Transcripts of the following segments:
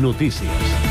Noticias.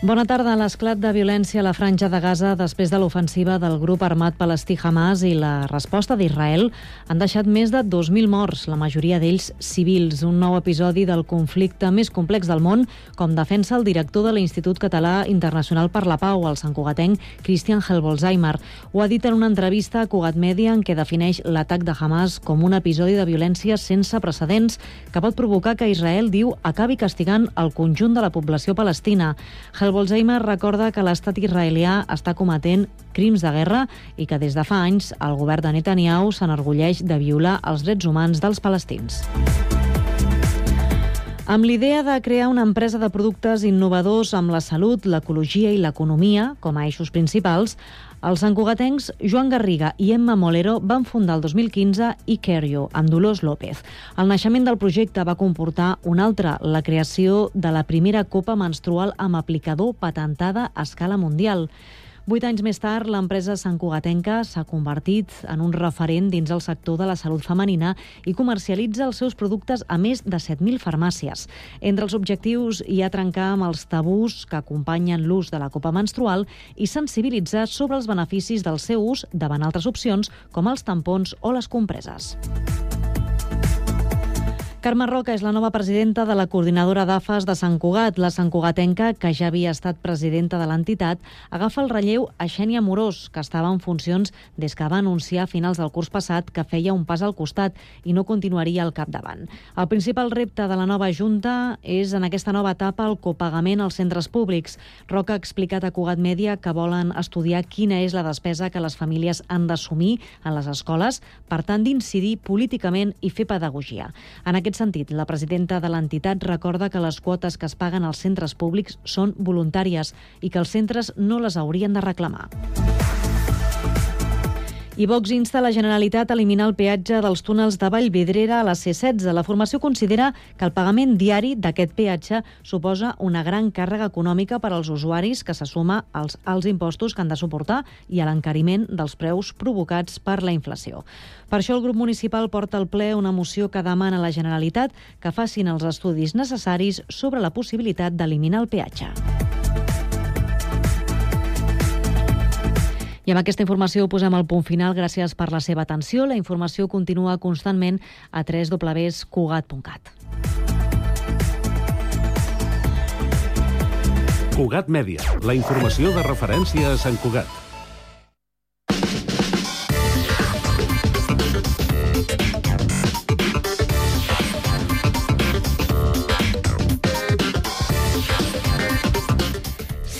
Bona tarda. L'esclat de violència a la franja de Gaza després de l'ofensiva del grup armat palestí Hamas i la resposta d'Israel han deixat més de 2.000 morts, la majoria d'ells civils. Un nou episodi del conflicte més complex del món, com defensa el director de l'Institut Català Internacional per la Pau, el santcugatenc Christian Helbolzheimer. Ho ha dit en una entrevista a Cugat Media en què defineix l'atac de Hamas com un episodi de violència sense precedents que pot provocar que Israel, diu, acabi castigant el conjunt de la població palestina. Hel el Bolzheimer recorda que l'estat israelià està cometent crims de guerra i que des de fa anys el govern de Netanyahu s'enorgulleix de violar els drets humans dels palestins. Amb l'idea de crear una empresa de productes innovadors amb la salut, l'ecologia i l'economia com a eixos principals, els encugatencs Joan Garriga i Emma Molero van fundar el 2015 Icario, amb Dolors López. El naixement del projecte va comportar un altre, la creació de la primera copa menstrual amb aplicador patentada a escala mundial. Vuit anys més tard, l'empresa Sant Cugatenca s'ha convertit en un referent dins el sector de la salut femenina i comercialitza els seus productes a més de 7.000 farmàcies. Entre els objectius hi ha trencar amb els tabús que acompanyen l'ús de la copa menstrual i sensibilitzar sobre els beneficis del seu ús davant altres opcions com els tampons o les compreses. Carme Roca és la nova presidenta de la coordinadora d'AFAS de Sant Cugat. La Sant Cugatenca, que ja havia estat presidenta de l'entitat, agafa el relleu a Xènia Morós, que estava en funcions des que va anunciar a finals del curs passat que feia un pas al costat i no continuaria al capdavant. El principal repte de la nova Junta és en aquesta nova etapa el copagament als centres públics. Roca ha explicat a Cugat Mèdia que volen estudiar quina és la despesa que les famílies han d'assumir en les escoles, per tant d'incidir políticament i fer pedagogia. En aquest aquest sentit, la presidenta de l'entitat recorda que les quotes que es paguen als centres públics són voluntàries i que els centres no les haurien de reclamar. I Vox insta la Generalitat a eliminar el peatge dels túnels de Vallvidrera a la C-16. La formació considera que el pagament diari d'aquest peatge suposa una gran càrrega econòmica per als usuaris que se suma als alts impostos que han de suportar i a l'encariment dels preus provocats per la inflació. Per això el grup municipal porta al ple una moció que demana a la Generalitat que facin els estudis necessaris sobre la possibilitat d'eliminar el peatge. Amb aquesta informació posem el punt final. Gràcies per la seva atenció. La informació continua constantment a www.cugat.cat. Cugat Mèdia, la informació de referència a Sant Cugat.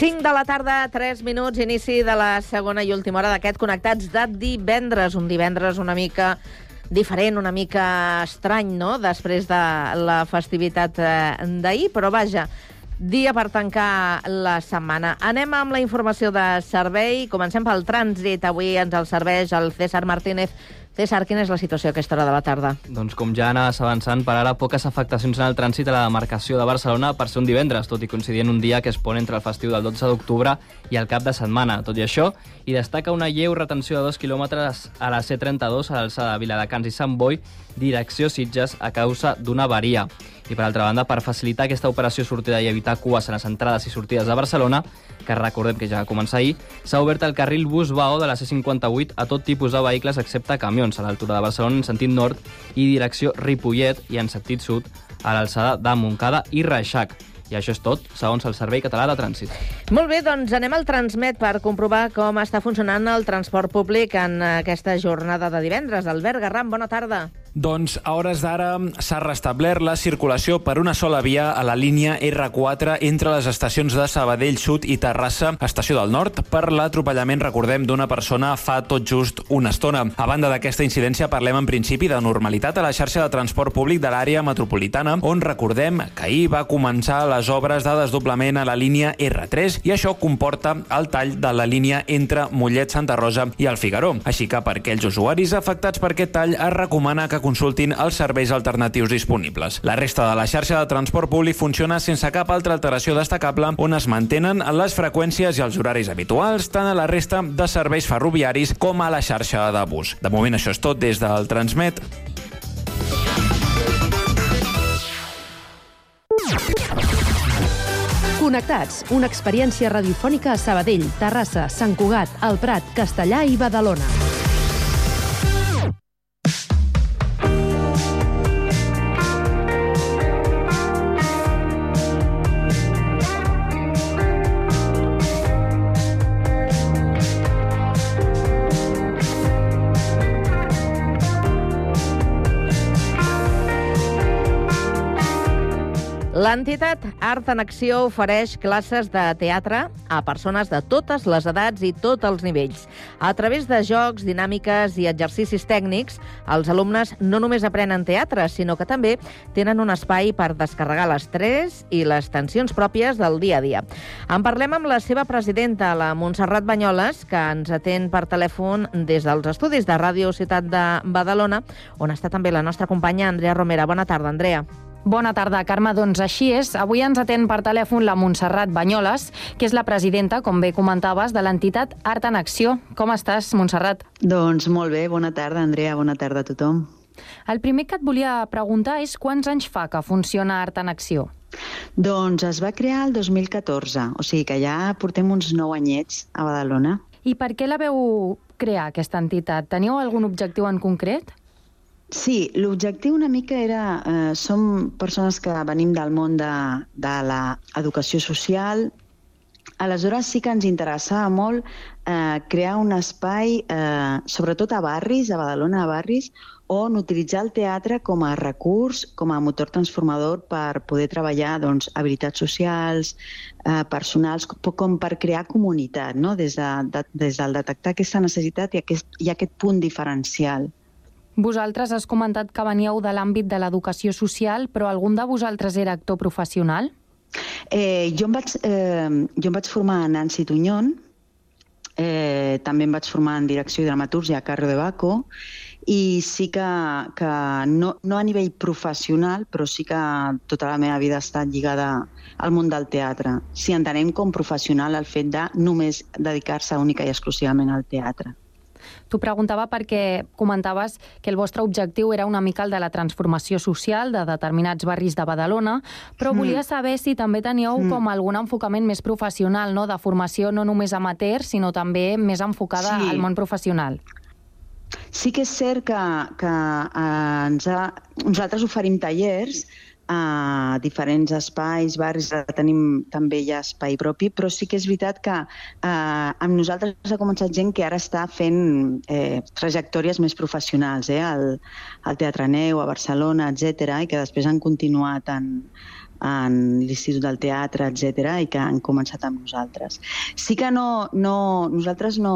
5 de la tarda, 3 minuts, inici de la segona i última hora d'aquest Connectats de divendres. Un divendres una mica diferent, una mica estrany, no?, després de la festivitat eh, d'ahir, però vaja, dia per tancar la setmana. Anem amb la informació de servei. Comencem pel trànsit. Avui ens el serveix el César Martínez César, quina és la situació a aquesta hora de la tarda? Doncs com ja anaves avançant, per ara poques afectacions en el trànsit a la demarcació de Barcelona per ser un divendres, tot i coincidir en un dia que es pon entre el festiu del 12 d'octubre i el cap de setmana. Tot i això, hi destaca una lleu retenció de 2 quilòmetres a la C32 a l'alçada de Viladecans i Sant Boi, direcció Sitges, a causa d'una avaria. I per altra banda, per facilitar aquesta operació sortida i evitar cues a les entrades i sortides de Barcelona, que recordem que ja va començar ahir, s'ha obert el carril bus-BAO de la C58 a tot tipus de vehicles excepte camions a l'altura de Barcelona en sentit nord i direcció Ripollet i en sentit sud a l'alçada de Montcada i Reixac. I això és tot, segons el Servei Català de Trànsit. Molt bé, doncs anem al Transmet per comprovar com està funcionant el transport públic en aquesta jornada de divendres. Albert Garram, bona tarda. Doncs a hores d'ara s'ha restablert la circulació per una sola via a la línia R4 entre les estacions de Sabadell Sud i Terrassa, estació del Nord, per l'atropellament, recordem, d'una persona fa tot just una estona. A banda d'aquesta incidència, parlem en principi de normalitat a la xarxa de transport públic de l'àrea metropolitana, on recordem que ahir va començar les obres de desdoblament a la línia R3 i això comporta el tall de la línia entre Mollet, Santa Rosa i el Figaró. Així que per aquells usuaris afectats per aquest tall es recomana que consultin els serveis alternatius disponibles. La resta de la xarxa de transport públic funciona sense cap altra alteració destacable on es mantenen les freqüències i els horaris habituals tant a la resta de serveis ferroviaris com a la xarxa de bus. De moment això és tot des del Transmet. Connectats, una experiència radiofònica a Sabadell, Terrassa, Sant Cugat, El Prat, Castellà i Badalona. L'entitat Art en Acció ofereix classes de teatre a persones de totes les edats i tots els nivells. A través de jocs, dinàmiques i exercicis tècnics, els alumnes no només aprenen teatre, sinó que també tenen un espai per descarregar l'estrès i les tensions pròpies del dia a dia. En parlem amb la seva presidenta, la Montserrat Banyoles, que ens atén per telèfon des dels estudis de Ràdio Ciutat de Badalona, on està també la nostra companya Andrea Romera. Bona tarda, Andrea. Bona tarda, Carme. Doncs així és. Avui ens atén per telèfon la Montserrat Banyoles, que és la presidenta, com bé comentaves, de l'entitat Art en Acció. Com estàs, Montserrat? Doncs molt bé. Bona tarda, Andrea. Bona tarda a tothom. El primer que et volia preguntar és quants anys fa que funciona Art en Acció? Doncs es va crear el 2014, o sigui que ja portem uns nou anyets a Badalona. I per què la veu crear, aquesta entitat? Teníeu algun objectiu en concret? Sí, l'objectiu una mica era... Eh, som persones que venim del món de, de l'educació social, aleshores sí que ens interessava molt eh, crear un espai, eh, sobretot a barris, a Badalona, a barris, on utilitzar el teatre com a recurs, com a motor transformador per poder treballar doncs, habilitats socials, eh, personals, com per crear comunitat, no? des, de, de, des del detectar aquesta necessitat i aquest, i aquest punt diferencial. Vosaltres has comentat que veníeu de l'àmbit de l'educació social, però algun de vosaltres era actor professional? Eh, jo, em vaig, eh, jo em vaig formar a Nancy Tuñón, eh, també em vaig formar en direcció i dramatúrgia a Carro de Baco, i sí que, que no, no a nivell professional, però sí que tota la meva vida ha estat lligada al món del teatre. Si entenem com professional el fet de només dedicar-se única i exclusivament al teatre. T'ho preguntava perquè comentaves que el vostre objectiu era una mica el de la transformació social de determinats barris de Badalona, però mm. volia saber si també teníeu mm. com algun enfocament més professional, no? de formació no només amateur, sinó també més enfocada sí. al món professional. Sí que és cert que, que eh, ens ha, nosaltres oferim tallers a diferents espais, barris, tenim també ja espai propi, però sí que és veritat que eh, amb nosaltres ha començat gent que ara està fent eh, trajectòries més professionals, eh, al, al Teatre Neu, a Barcelona, etc i que després han continuat en, en l'Institut del Teatre, etc i que han començat amb nosaltres. Sí que no, no nosaltres no,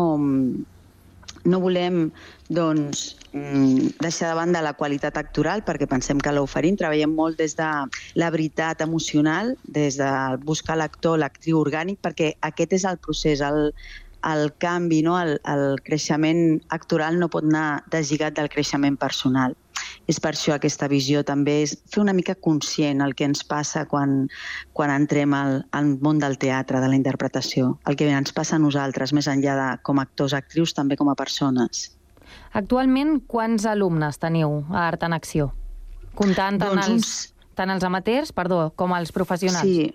no volem doncs, deixar de banda la qualitat actoral perquè pensem que l'oferim. Treballem molt des de la veritat emocional, des de buscar l'actor, l'actriu orgànic, perquè aquest és el procés, el, el canvi, no? el, el creixement actoral no pot anar deslligat del creixement personal. És per això aquesta visió també és fer una mica conscient el que ens passa quan, quan entrem al, al món del teatre, de la interpretació, el que ens passa a nosaltres, més enllà de com a actors, actrius, també com a persones. Actualment, quants alumnes teniu a Art en Acció? Comptant tant, doncs els, uns... tant els amateurs perdó, com els professionals. Sí,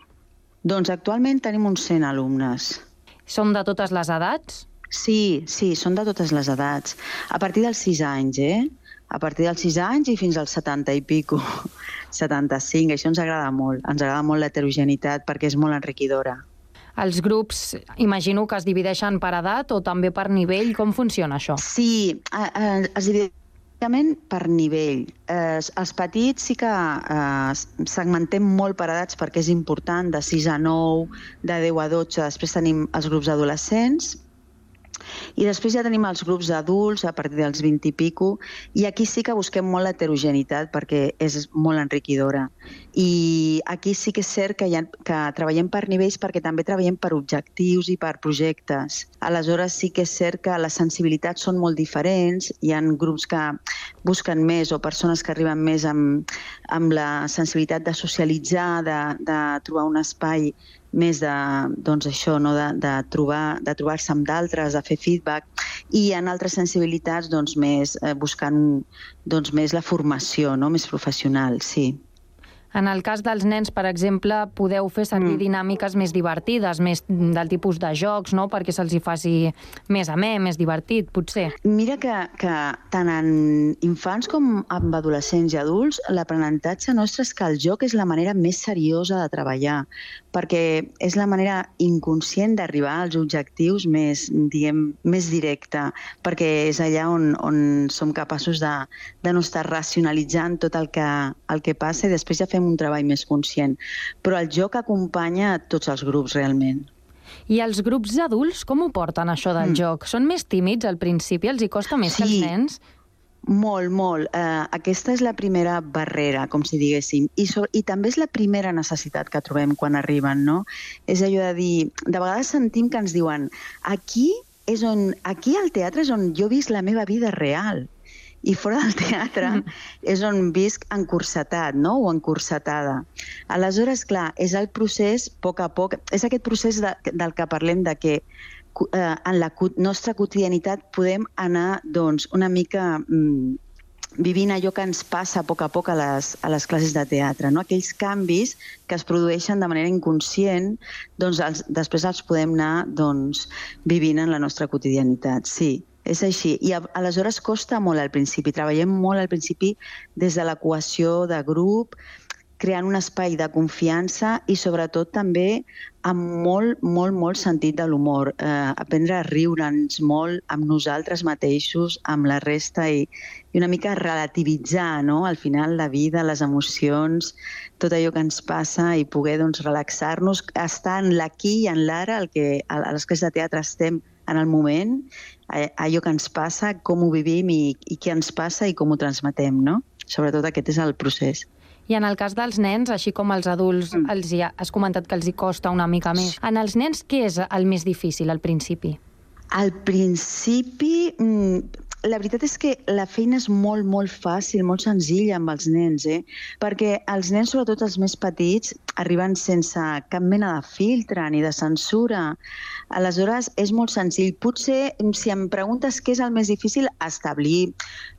doncs actualment tenim uns 100 alumnes. Són de totes les edats? Sí, sí, són de totes les edats. A partir dels 6 anys, eh? A partir dels 6 anys i fins als 70 i pico. 75, això ens agrada molt. Ens agrada molt l'heterogeneïtat perquè és molt enriquidora. Els grups, imagino que es divideixen per edat o també per nivell. Com funciona això? Sí, es divideixen per nivell. Eh, els petits sí que eh, segmentem molt per edats perquè és important, de 6 a 9, de 10 a 12, després tenim els grups adolescents, i després ja tenim els grups d'adults a partir dels 20 i pico, i aquí sí que busquem molt l'heterogeneïtat perquè és molt enriquidora. I aquí sí que és cert que, ha, que treballem per nivells perquè també treballem per objectius i per projectes. Aleshores sí que és cert que les sensibilitats són molt diferents, hi ha grups que busquen més o persones que arriben més amb, amb la sensibilitat de socialitzar, de, de trobar un espai més de, doncs això, no? de, de trobar de trobar-se amb d'altres, de fer feedback, i en altres sensibilitats doncs, més, eh, buscant doncs, més la formació no? més professional, sí. En el cas dels nens, per exemple, podeu fer servir mm. dinàmiques més divertides, més del tipus de jocs, no?, perquè se'ls hi faci més amè, més divertit, potser. Mira que, que tant en infants com en adolescents i adults, l'aprenentatge nostre és que el joc és la manera més seriosa de treballar, perquè és la manera inconscient d'arribar als objectius més, diguem, més directa, perquè és allà on, on som capaços de, de no estar racionalitzant tot el que, el que passa i després ja fem un treball més conscient. Però el joc acompanya a tots els grups, realment. I els grups adults, com ho porten, això del mm. joc? Són més tímids al principi? Els hi costa més sí. que els nens? Molt, molt. Uh, aquesta és la primera barrera, com si diguéssim. I, so, I també és la primera necessitat que trobem quan arriben, no? És allò de dir... De vegades sentim que ens diuen aquí és on... Aquí al teatre és on jo he vist la meva vida real i fora del teatre mm. és on visc encursetat, no?, o encursetada. Aleshores, clar, és el procés, a poc a poc, és aquest procés de, del que parlem de que eh, en la nostra quotidianitat podem anar, doncs, una mica mm, vivint allò que ens passa a poc a poc a les, a les classes de teatre, no? aquells canvis que es produeixen de manera inconscient, doncs els, després els podem anar doncs, vivint en la nostra quotidianitat, sí. És així. I a, aleshores costa molt al principi. Treballem molt al principi des de la de grup, creant un espai de confiança i sobretot també amb molt, molt, molt sentit de l'humor. Eh, aprendre a riure'ns molt amb nosaltres mateixos, amb la resta i, i una mica relativitzar no? al final la vida, les emocions, tot allò que ens passa i poder doncs, relaxar-nos, estar en l'aquí i en l'ara, el que a les classes de teatre estem en el moment, allò que ens passa, com ho vivim i, i què ens passa i com ho transmetem, no? Sobretot aquest és el procés. I en el cas dels nens, així com els adults, mm. els hi ha, has comentat que els hi costa una mica més. En els nens, què és el més difícil al principi? Al principi, mm, la veritat és que la feina és molt, molt fàcil, molt senzilla amb els nens, eh? perquè els nens, sobretot els més petits, arriben sense cap mena de filtre ni de censura. Aleshores, és molt senzill. Potser, si em preguntes què és el més difícil, establir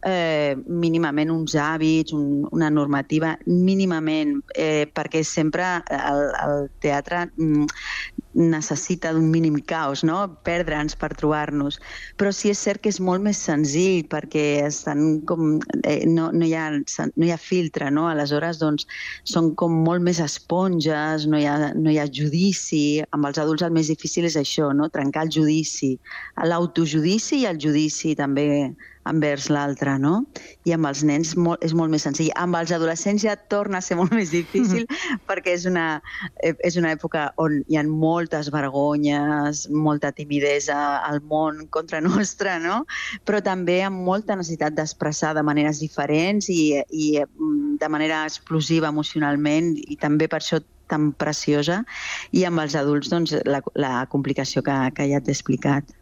eh, mínimament uns hàbits, un, una normativa, mínimament, eh, perquè sempre el, el teatre mm, necessita d'un mínim caos, no? perdre'ns per trobar-nos. Però sí és cert que és molt més senzill perquè estan com, eh, no, no, hi ha, no hi ha filtre, no? aleshores doncs, són com molt més esponges, no hi, ha, no hi ha judici. Amb els adults el més difícil és això, no? trencar el judici, l'autojudici i el judici també envers l'altre, no? I amb els nens molt, és molt més senzill. Amb els adolescents ja torna a ser molt més difícil perquè és una, eh, és una època on hi ha moltes vergonyes, molta timidesa al món contra nostra, no? Però també amb molta necessitat d'expressar de maneres diferents i, i mm, de manera explosiva emocionalment i també per això tan preciosa i amb els adults doncs, la, la complicació que, que ja t'he explicat.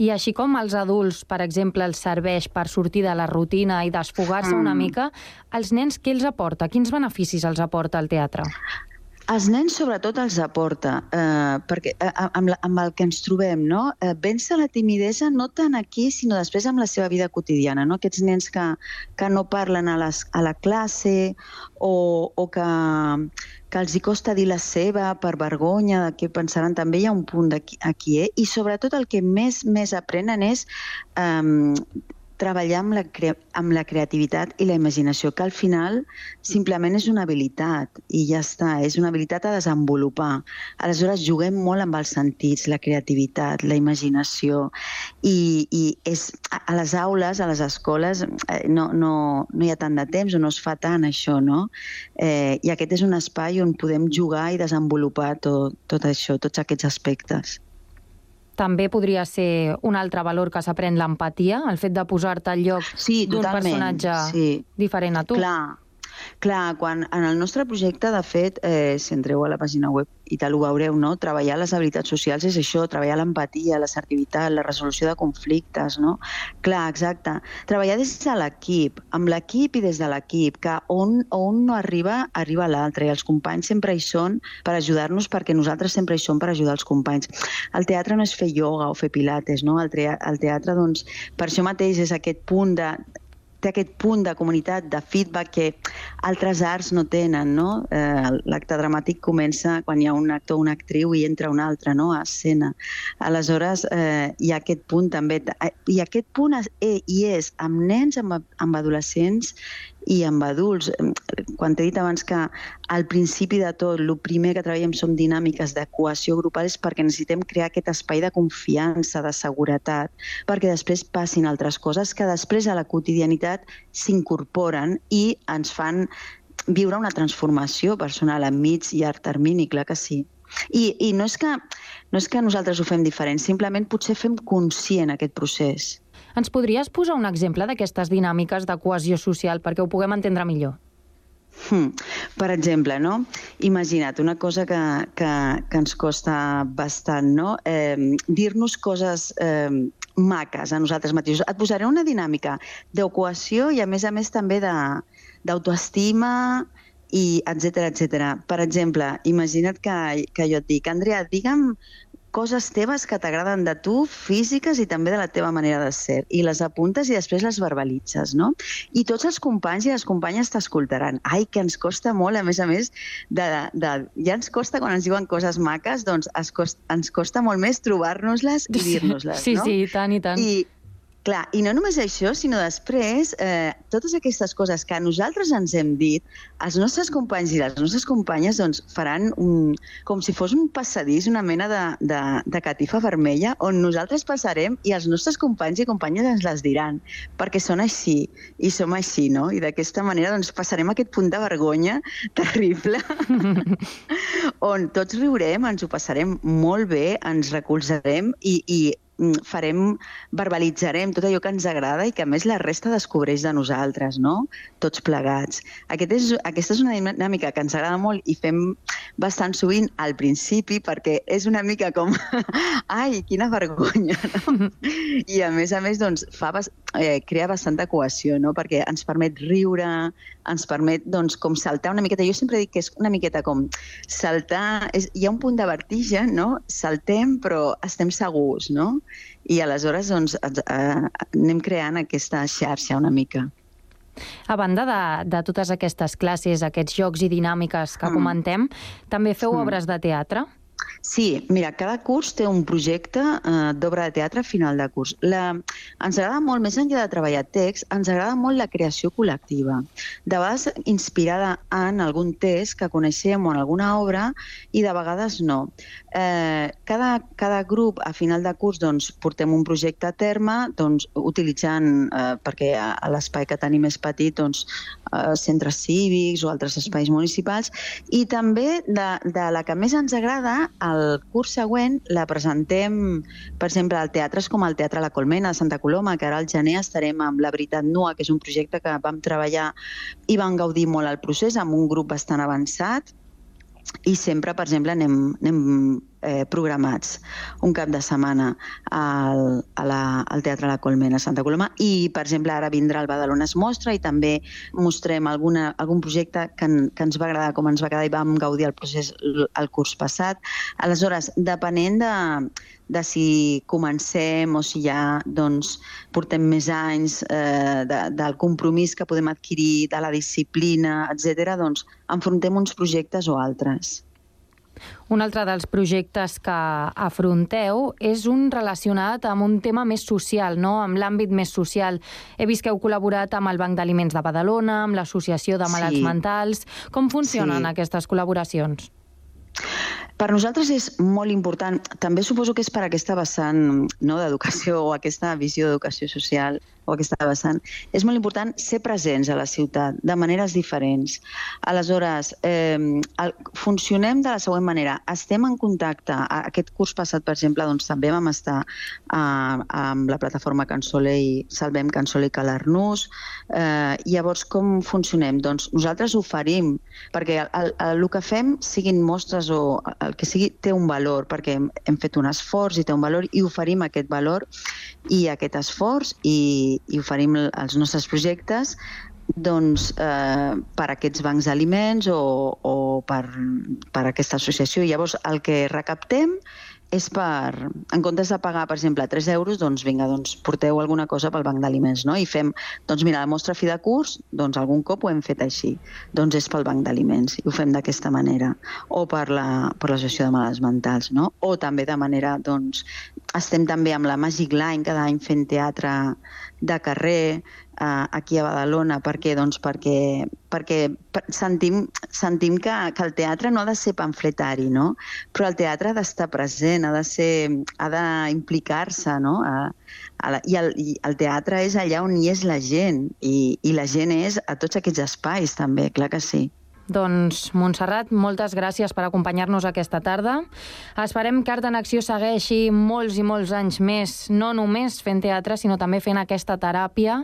I així com als adults, per exemple, els serveix per sortir de la rutina i desfogar-se mm. una mica, els nens què els aporta? Quins beneficis els aporta el teatre? Els nens sobretot els aporta, eh, perquè eh, amb, la, amb el que ens trobem, no? Eh, vèncer la timidesa no tant aquí, sinó després amb la seva vida quotidiana, no? Aquests nens que, que no parlen a, les, a la classe o, o que, que els hi costa dir la seva per vergonya de què pensaran, també hi ha un punt aquí, aquí eh? i sobretot el que més més aprenen és eh, treballar amb la, cre amb la creativitat i la imaginació, que al final simplement és una habilitat i ja està, és una habilitat a desenvolupar. Aleshores, juguem molt amb els sentits, la creativitat, la imaginació i, i és, a les aules, a les escoles, eh, no, no, no hi ha tant de temps o no es fa tant això, no? Eh, I aquest és un espai on podem jugar i desenvolupar tot, tot això, tots aquests aspectes també podria ser un altre valor que s'aprèn l'empatia, el fet de posar-te al lloc sí, d'un personatge sí. diferent a tu. Clar, Clar, quan en el nostre projecte, de fet, eh, si entreu a la pàgina web i tal, ho veureu, no? Treballar les habilitats socials és això, treballar l'empatia, l'assertivitat, la resolució de conflictes, no? Clar, exacte. Treballar des de l'equip, amb l'equip i des de l'equip, que on, on no arriba, arriba l'altre, i els companys sempre hi són per ajudar-nos perquè nosaltres sempre hi som per ajudar els companys. El teatre no és fer ioga o fer pilates, no? El, teatre, el teatre, doncs, per això mateix és aquest punt de té aquest punt de comunitat, de feedback que altres arts no tenen, no? Eh, L'acte dramàtic comença quan hi ha un actor o una actriu i entra un altre, no?, a escena. Aleshores, eh, hi ha aquest punt també, eh, i aquest punt és, eh, hi és amb nens, amb, amb adolescents i amb adults. Quan t'he dit abans que al principi de tot, el primer que treballem són dinàmiques de cohesió grupal és perquè necessitem crear aquest espai de confiança, de seguretat, perquè després passin altres coses que després a la quotidianitat s'incorporen i ens fan viure una transformació personal a mig i llarg termini, clar que sí. I, i no, és que, no és que nosaltres ho fem diferent, simplement potser fem conscient aquest procés. Ens podries posar un exemple d'aquestes dinàmiques de cohesió social perquè ho puguem entendre millor? Hmm. Per exemple, no? imagina't una cosa que, que, que ens costa bastant, no? eh, dir-nos coses eh, maques a nosaltres mateixos. Et posaré una dinàmica de cohesió i, a més a més, també d'autoestima i etc etc. Per exemple, imagina't que, que jo et dic, Andrea, digue'm coses teves que t'agraden de tu, físiques i també de la teva manera de ser. I les apuntes i després les verbalitzes, no? I tots els companys i les companyes t'escoltaran. Ai, que ens costa molt, a més a més, de, de, ja ens costa quan ens diuen coses maques, doncs es costa, ens costa molt més trobar-nos-les i dir-nos-les, sí, no? Sí, sí, tant i tant. I, Clar, i no només això, sinó després, eh, totes aquestes coses que nosaltres ens hem dit, els nostres companys i les nostres companyes doncs, faran un, com si fos un passadís, una mena de, de, de catifa vermella, on nosaltres passarem i els nostres companys i companyes ens les diran, perquè són així, i som així, no? I d'aquesta manera doncs, passarem aquest punt de vergonya terrible, on tots riurem, ens ho passarem molt bé, ens recolzarem i, i farem, verbalitzarem tot allò que ens agrada i que a més la resta descobreix de nosaltres, no? Tots plegats. Aquest és, aquesta és una dinàmica que ens agrada molt i fem bastant sovint al principi perquè és una mica com ai, quina vergonya, no? I a més a més doncs, fa, eh, crea bastanta cohesió, no? Perquè ens permet riure, ens permet doncs, com saltar una miqueta. Jo sempre dic que és una miqueta com saltar... És, hi ha un punt de vertigen, no? Saltem però estem segurs, no? I aleshores doncs, eh, anem creant aquesta xarxa una mica. A banda de, de totes aquestes classes, aquests jocs i dinàmiques que mm. comentem, també feu mm. obres de teatre? Sí, mira, cada curs té un projecte eh, d'obra de teatre a final de curs. La, ens agrada molt, més enllà de treballar text, ens agrada molt la creació col·lectiva. De vegades inspirada en algun text que coneixem o en alguna obra i de vegades no. Eh, cada, cada grup a final de curs doncs, portem un projecte a terme doncs, utilitzant, eh, perquè a, a l'espai que tenim és petit, doncs, eh, centres cívics o altres espais municipals, i també de, de la que més ens agrada el curs següent la presentem, per exemple, al teatres com el Teatre La Colmena de Santa Coloma, que ara al gener estarem amb La Veritat Nua, que és un projecte que vam treballar i vam gaudir molt el procés amb un grup bastant avançat, i sempre, per exemple, anem, anem eh, programats un cap de setmana al, a la, al Teatre La Colmena a Santa Coloma i, per exemple, ara vindrà el Badalona es mostra i també mostrem alguna, algun projecte que, en, que ens va agradar com ens va agradar i vam gaudir el procés el curs passat. Aleshores, depenent de, de si comencem o si ja doncs, portem més anys eh, de, del compromís que podem adquirir, de la disciplina, etc., doncs enfrontem uns projectes o altres. Un altre dels projectes que afronteu és un relacionat amb un tema més social, no? amb l'àmbit més social. He vist que heu col·laborat amb el Banc d'Aliments de Badalona, amb l'Associació de Malalts sí. Mentals. Com funcionen sí. aquestes col·laboracions? Per nosaltres és molt important, també suposo que és per aquesta vessant no, d'educació o aquesta visió d'educació social o aquesta vessant, és molt important ser presents a la ciutat de maneres diferents. Aleshores, eh, el, funcionem de la següent manera. Estem en contacte. Aquest curs passat, per exemple, doncs, també vam estar eh, amb la plataforma Cansole i Salvem Cansole i Calarnús. Eh, llavors, com funcionem? Doncs nosaltres oferim, perquè el, el, el, el que fem siguin mostres o el que sigui té un valor, perquè hem, hem fet un esforç i té un valor i oferim aquest valor i aquest esforç i, i oferim els nostres projectes doncs, eh, per aquests bancs d'aliments o, o per, per aquesta associació. Llavors, el que recaptem és per, en comptes de pagar, per exemple, 3 euros, doncs vinga, doncs porteu alguna cosa pel banc d'aliments, no? I fem, doncs mira, la mostra fi de curs, doncs algun cop ho hem fet així, doncs és pel banc d'aliments, i ho fem d'aquesta manera, o per la, per l'associació de males mentals, no? O també de manera, doncs, estem també amb la Magic Line cada any fent teatre de carrer, eh, aquí a Badalona. Per què? Doncs perquè, perquè sentim, sentim que, que el teatre no ha de ser pamfletari, no? però el teatre ha d'estar present, ha de ser, ha d'implicar-se, no? A, a la, i, el, I el teatre és allà on hi és la gent, i, i la gent és a tots aquests espais també, clar que sí. Doncs, Montserrat, moltes gràcies per acompanyar-nos aquesta tarda. Esperem que Art en Acció segueixi molts i molts anys més, no només fent teatre, sinó també fent aquesta teràpia,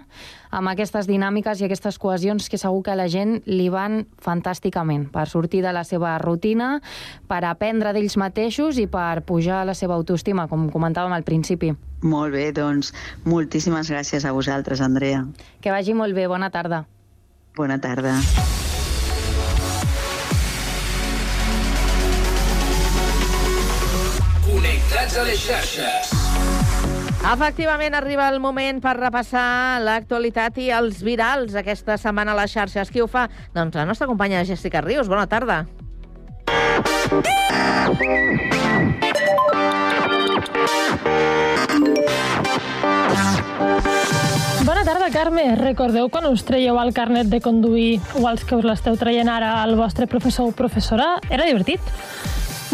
amb aquestes dinàmiques i aquestes cohesions que segur que a la gent li van fantàsticament, per sortir de la seva rutina, per aprendre d'ells mateixos i per pujar la seva autoestima, com comentàvem al principi. Molt bé, doncs moltíssimes gràcies a vosaltres, Andrea. Que vagi molt bé, bona tarda. Bona tarda. A les xarxes. Efectivament, arriba el moment per repassar l'actualitat i els virals aquesta setmana a les xarxes. Qui ho fa? Doncs la nostra companya Jessica Rius. Bona tarda. Bona tarda, Carme. Recordeu quan us traieu el carnet de conduir o els que us l'esteu traient ara al vostre professor o professora? Era divertit.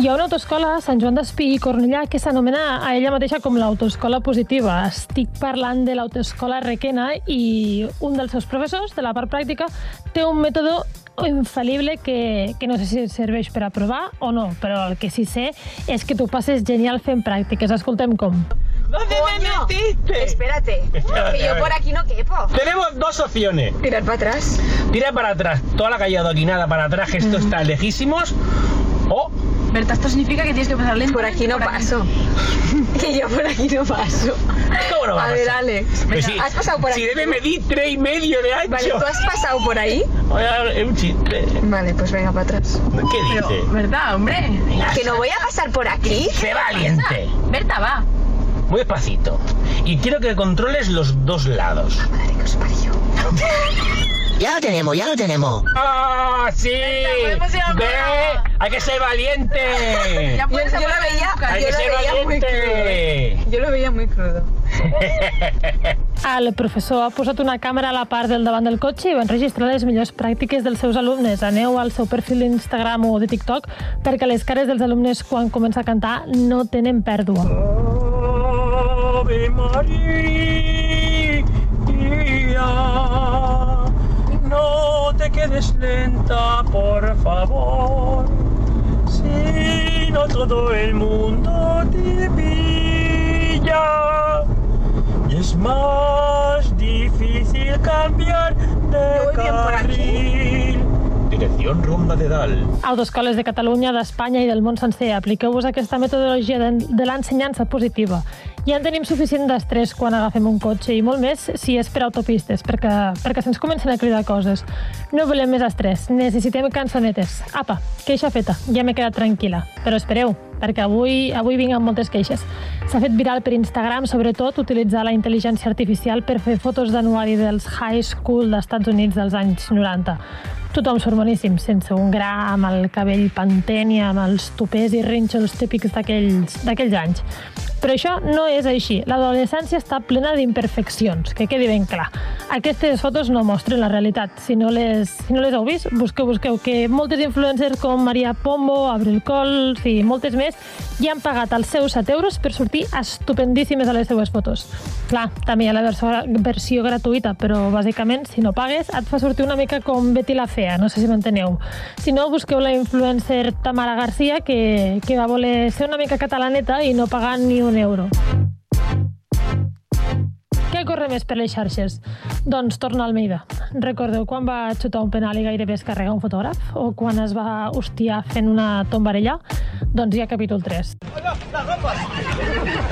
Hi ha una autoescola a Sant Joan d'Espí i Cornellà que s'anomena a ella mateixa com l'autoescola positiva. Estic parlant de l'autoescola Requena i un dels seus professors, de la part pràctica, té un mètode infal·lible que, que no sé si serveix per aprovar o no, però el que sí sé és que tu passes genial fent pràctiques. Escoltem com. ¿Dónde me metiste? Espérate, que yo por aquí no quepo. Tenemos dos opciones. Tirar para atrás. Tira para atrás, toda la calle adoquinada para atrás, que esto está lejísimos. O Berta, esto significa que tienes que pasar lento. Por aquí no paso. que yo por aquí no paso. ¿Cómo no va A ver, pasar? Ale. Pues sí, ¿Has pasado por si debe medir tres y medio de ancho. Vale, ¿tú has pasado por ahí? Es un chiste. Vale, pues venga para atrás. ¿Qué dice? ¿Verdad, hombre? Que no voy a pasar por aquí. Sé valiente. Berta, va. Muy despacito. Y quiero que controles los dos lados. Madre que os parió. Ya lo tenemos, ya lo tenemos. ¡Ah, sí! podemos ¡Hay que ser valiente! Yo, yo lo veía, ¡Hay yo que lo ser veía muy valiente! crudo. Yo lo veía muy crudo. El professor ha posat una càmera a la part del davant del cotxe i va enregistrar les millors pràctiques dels seus alumnes. Aneu al seu perfil d'Instagram o de TikTok perquè les cares dels alumnes quan comença a cantar no tenen pèrdua. Ave María, no te quedes lenta, por favor. Si no todo el mundo te pilla. Y es más difícil cambiar de carril. Dirección Ronda de Dal. Autoescoles de Catalunya, d'Espanya i del món sencer, apliqueu-vos aquesta metodologia de, de l'ensenyança positiva. Ja en tenim suficient d'estrès quan agafem un cotxe i molt més si és per autopistes, perquè, perquè se'ns comencen a cridar coses. No volem més estrès, necessitem cançonetes. Apa, queixa feta, ja m'he quedat tranquil·la. Però espereu, perquè avui, avui vinc amb moltes queixes. S'ha fet viral per Instagram, sobretot, utilitzar la intel·ligència artificial per fer fotos d'anuari dels high school d'Estats Units dels anys 90. Tothom surt boníssim, sense un gra, amb el cabell panteni, amb els topers i rínxols típics d'aquells anys. Però això no és així. L'adolescència està plena d'imperfeccions, que quedi ben clar. Aquestes fotos no mostren la realitat. Si no les, si no les heu vist, busqueu, busqueu, que moltes influencers com Maria Pombo, Abril Cols i moltes més ja han pagat els seus 7 euros per sortir estupendíssimes a les seues fotos. Clar, també hi ha la versió, versió gratuïta, però bàsicament, si no pagues, et fa sortir una mica com Betty la Fea, no sé si m'enteneu. Si no, busqueu la influencer Tamara Garcia, que, que va voler ser una mica catalaneta i no pagar ni un euro. Què corre més per les xarxes? Doncs torna Almeida. Recordeu quan va xutar un penal i gairebé es carrega un fotògraf? O quan es va hostiar fent una tombarella? Doncs hi ha capítol 3.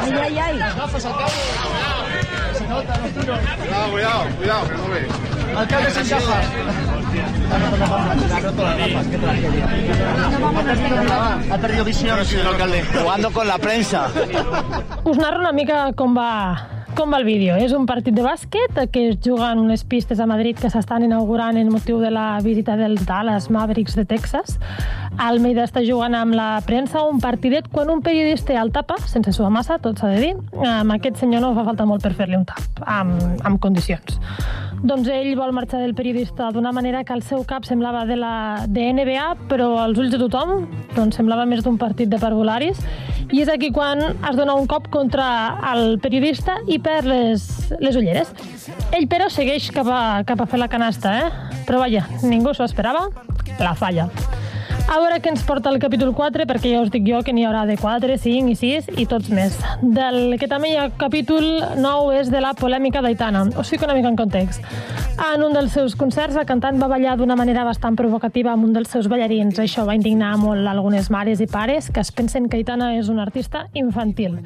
Ay, ay, ay. Las gafas al cabo. Se nota, los tiros. Cuidado, cuidado, cuidado, que no ve. Alcalde. Jugando con la prensa. Us narro una mica com va, com va el vídeo. És un partit de bàsquet que es juga en unes pistes a Madrid que s'estan inaugurant en motiu de la visita dels Dallas Mavericks de Texas. Almeida està jugant amb la premsa un partidet quan un periodista el tapa, sense suar massa, tot s'ha de dir. Amb aquest senyor no fa falta molt per fer-li un tap, amb, amb condicions. Doncs ell vol marxar del periodista d'una manera que el seu cap semblava de la de NBA, però als ulls de tothom doncs semblava més d'un partit de parvularis. I és aquí quan es dona un cop contra el periodista i perd les, les ulleres. Ell, però, segueix cap a, cap a fer la canasta, eh? Però vaja, ningú s'ho esperava, la falla. A veure què ens porta el capítol 4, perquè ja us dic jo que n'hi haurà de 4, 5 i 6 i tots més. Del que també hi ha capítol 9 és de la polèmica d'Aitana. Us fico una mica en context. En un dels seus concerts, la cantant va ballar d'una manera bastant provocativa amb un dels seus ballarins. Això va indignar molt algunes mares i pares que es pensen que Aitana és una artista infantil.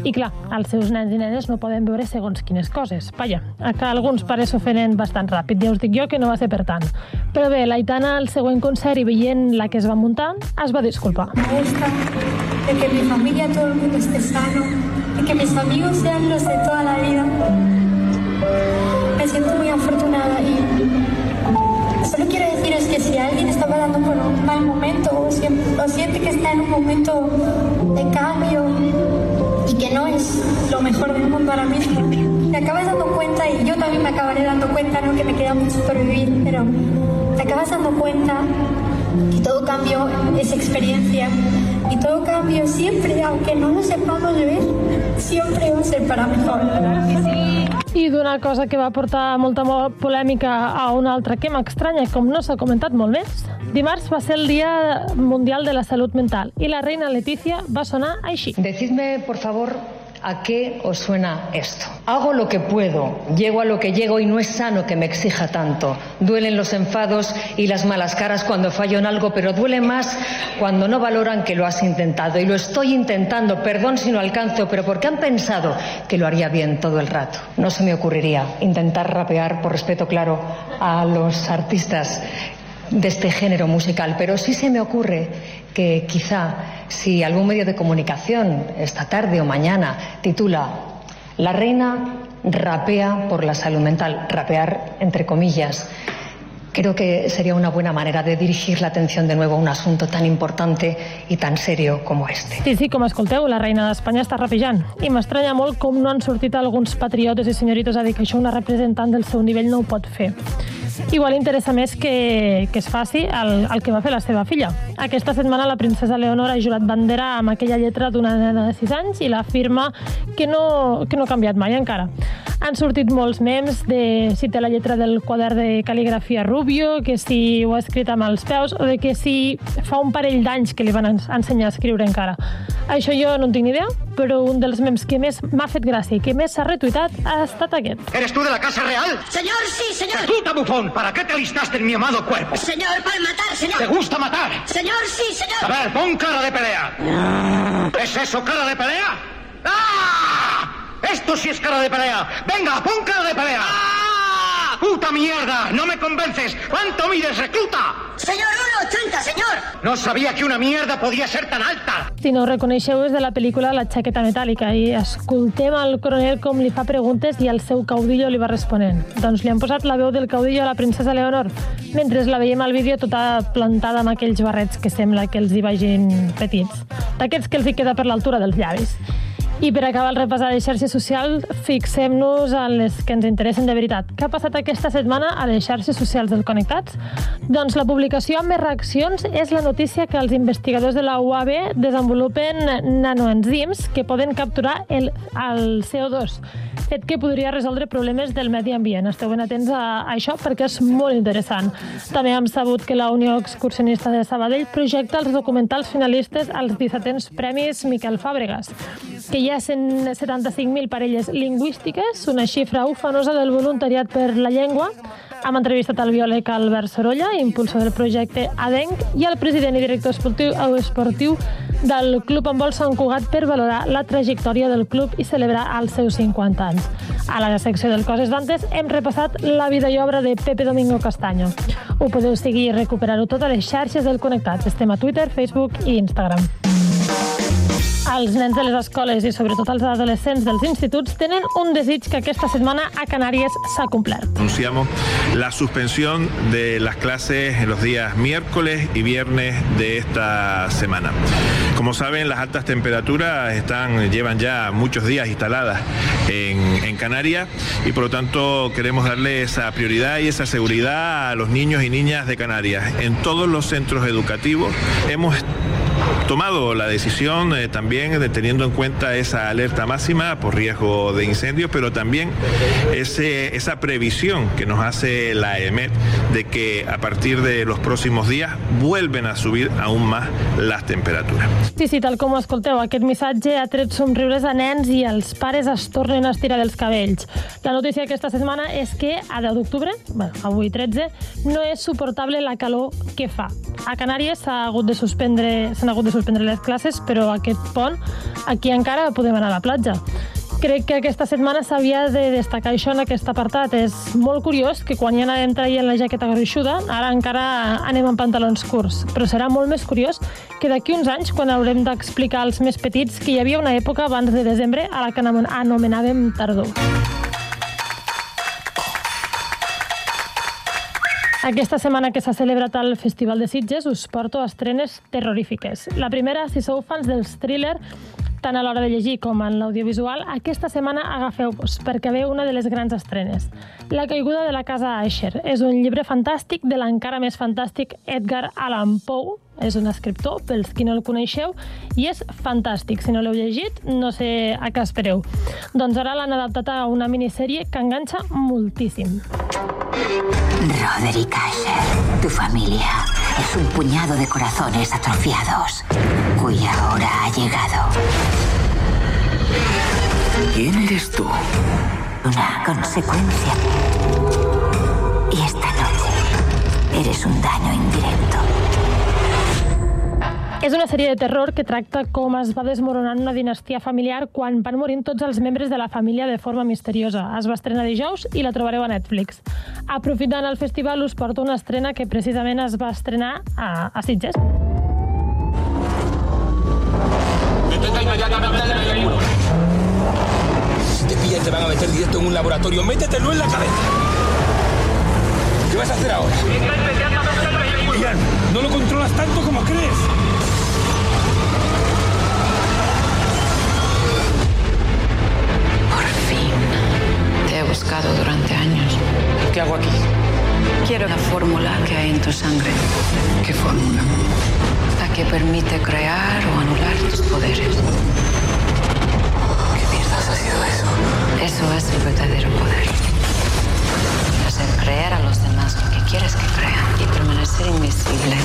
I clar, els seus nens i nenes no poden veure segons quines coses. Vaja, que alguns pares s'ofenen bastant ràpid. Ja us dic jo que no va ser per tant. Però bé, l'Aitana al següent concert i veient la que es va muntar, es va disculpar. Me gusta de que mi familia, todo el mundo esté sano, de que mis amigos sean los de toda la vida. Me siento muy afortunada y solo quiero deciros que si alguien está pasando por un mal momento o, o siente que está en un momento de cambio y que no es lo mejor del mundo ahora mismo, te acabas dando cuenta, y yo también me acabaré dando cuenta, no que me queda mucho por vivir, pero te acabas dando cuenta y todo cambio es experiencia y todo cambio siempre, aunque no lo sepamos ver, siempre va a ser para mejor. I d'una cosa que va portar molta mo- polèmica a una altra que m'estranya, com no s'ha comentat molt més, dimarts va ser el Dia Mundial de la Salut Mental i la reina Letícia va sonar així. Decidme, por favor, a qué os suena esto. Hago lo que puedo, llego a lo que llego y no es sano que me exija tanto. Duelen los enfados y las malas caras cuando fallo en algo, pero duele más cuando no valoran que lo has intentado. Y lo estoy intentando, perdón si no alcanzo, pero porque han pensado que lo haría bien todo el rato. No se me ocurriría intentar rapear, por respeto claro, a los artistas de este género musical, pero sí se me ocurre que quizá si algún medio de comunicación esta tarde o mañana titula La reina rapea por la salud mental, rapear entre comillas, creo que sería una buena manera de dirigir la atención de nuevo a un asunto tan importante y tan serio como este. Sí, sí, com escolteu, la reina d'Espanya està rapejant. I m'estranya molt com no han sortit alguns patriotes i senyoritos a dir que això una representant del seu nivell no ho pot fer. Igual interessa més que, que es faci el, el que va fer la seva filla. Aquesta setmana la princesa Leonor ha jurat bandera amb aquella lletra d'una nena de 6 anys i l'afirma que, no, que no ha canviat mai encara. Han sortit molts memes de si té la lletra del quadern de cal·ligrafia Rubio, que si ho ha escrit amb els peus, o de que si fa un parell d'anys que li van ens- ensenyar a escriure encara. Això jo no en tinc ni idea, però un dels memes que més m'ha fet gràcia i que més s'ha retuitat ha estat aquest. ¿Eres tú de la Casa Real? Señor, sí, señor. Escuta, bufón, ¿para qué te alistaste en mi amado cuerpo? Señor, para matar, señor. ¿Te gusta matar? Señor, sí, señor. A ver, pon cara de pelea. ¿Es eso cara de pelea? ¡Ah! Esto sí es cara de pelea. Venga, pon cara de pelea. ¡Ah! ¡Puta mierda! ¡No me convences! ¿Cuánto mides, recluta? Señor, 1,80, señor. No sabía que una mierda podía ser tan alta. Si no ho reconeixeu, és de la pel·lícula La xaqueta metàl·lica i escoltem al coronel com li fa preguntes i el seu caudillo li va responent. Doncs li han posat la veu del caudillo a la princesa Leonor, mentre la veiem al vídeo tota plantada amb aquells barrets que sembla que els hi vagin petits, d'aquests que els hi queda per l'altura dels llavis. I per acabar el repàs a les xarxes socials, fixem-nos en les que ens interessen de veritat. Què ha passat aquesta setmana a les xarxes socials del Connectats? Doncs la publicació amb més reaccions és la notícia que els investigadors de la UAB desenvolupen nanoenzims que poden capturar el, el CO2, fet que podria resoldre problemes del medi ambient. Esteu ben atents a, a això perquè és molt interessant. També hem sabut que la Unió Excursionista de Sabadell projecta els documentals finalistes als 17ens Premis Miquel Fàbregas, que hi ha 175.000 parelles lingüístiques, una xifra ufanosa del voluntariat per la llengua. Hem entrevistat el biòleg Albert Sorolla, impulsor del projecte ADENC, i el president i director esportiu, esportiu del Club Handbol Sant Cugat per valorar la trajectòria del club i celebrar els seus 50 anys. A la secció del Coses d'Antes hem repassat la vida i obra de Pepe Domingo Castaño. Ho podeu seguir i recuperar-ho totes les xarxes del Connectat. Estem a Twitter, Facebook i Instagram. Els nens de les escoles i sobretot els adolescents dels instituts tenen un desig que aquesta setmana a Canàries s'ha complert. Anunciamos la suspensión de las clases en los días miércoles y viernes de esta semana. Como saben, las altas temperaturas están, llevan ya muchos días instaladas en, en Canarias y por lo tanto queremos darle esa prioridad y esa seguridad a los niños y niñas de Canarias. En todos los centros educativos hemos tomado la decisión eh, también de teniendo en cuenta esa alerta máxima por riesgo de incendio, pero también ese, esa previsión que nos hace la EMET de que a partir de los próximos días vuelven a subir aún más las temperaturas. Sí, sí, tal com escolteu, aquest missatge ha tret somriures a nens i els pares es tornen a estirar els cabells. La notícia aquesta setmana és que a 10 d'octubre, bueno, avui 13, no és suportable la calor que fa. A Canàries s'ha hagut de suspendre, s'han hagut de suspendre les classes, però aquest pont aquí encara podem anar a la platja. Crec que aquesta setmana s'havia de destacar això en aquest apartat. És molt curiós que quan ja anàvem traient la jaqueta gruixuda, ara encara anem amb pantalons curts. Però serà molt més curiós que d'aquí uns anys, quan haurem d'explicar als més petits que hi havia una època abans de desembre a la que anomenàvem tardor. Aquesta setmana que s'ha celebrat el Festival de Sitges us porto estrenes terrorífiques. La primera, si sou fans dels thriller, tant a l'hora de llegir com en l'audiovisual, aquesta setmana agafeu-vos, perquè veu una de les grans estrenes. La caiguda de la casa Asher és un llibre fantàstic de l'encara més fantàstic Edgar Allan Poe, és un escriptor, pels qui no el coneixeu, i és fantàstic. Si no l'heu llegit, no sé a què espereu. Doncs ara l'han adaptat a una minissèrie que enganxa moltíssim. Roderick Asher, tu familia es un puñado de corazones atrofiados, cuya hora ha llegado. ¿Quién eres tú? Una consecuencia. Y esta noche eres un daño indirecto. És una sèrie de terror que tracta com es va desmoronant una dinastia familiar quan van morint tots els membres de la família de forma misteriosa. Es va estrenar dijous i la trobareu a Netflix. Aprofitant el festival, us porto una estrena que precisament es va estrenar a, a Sitges. Inmediatamente. Si te pillan te van a meter directo en un laboratorio. Métetelo en la cabeza. ¿Qué vas a hacer ahora? Ian, no lo controlas tanto como crees. Buscado durante años. ¿Qué hago aquí? Quiero la fórmula que hay en tu sangre. ¿Qué fórmula? La que permite crear o anular tus poderes. ¿Qué mierdas ha sido eso? Eso es el verdadero poder. Hacer creer a los demás lo que quieres que crean y permanecer invisible.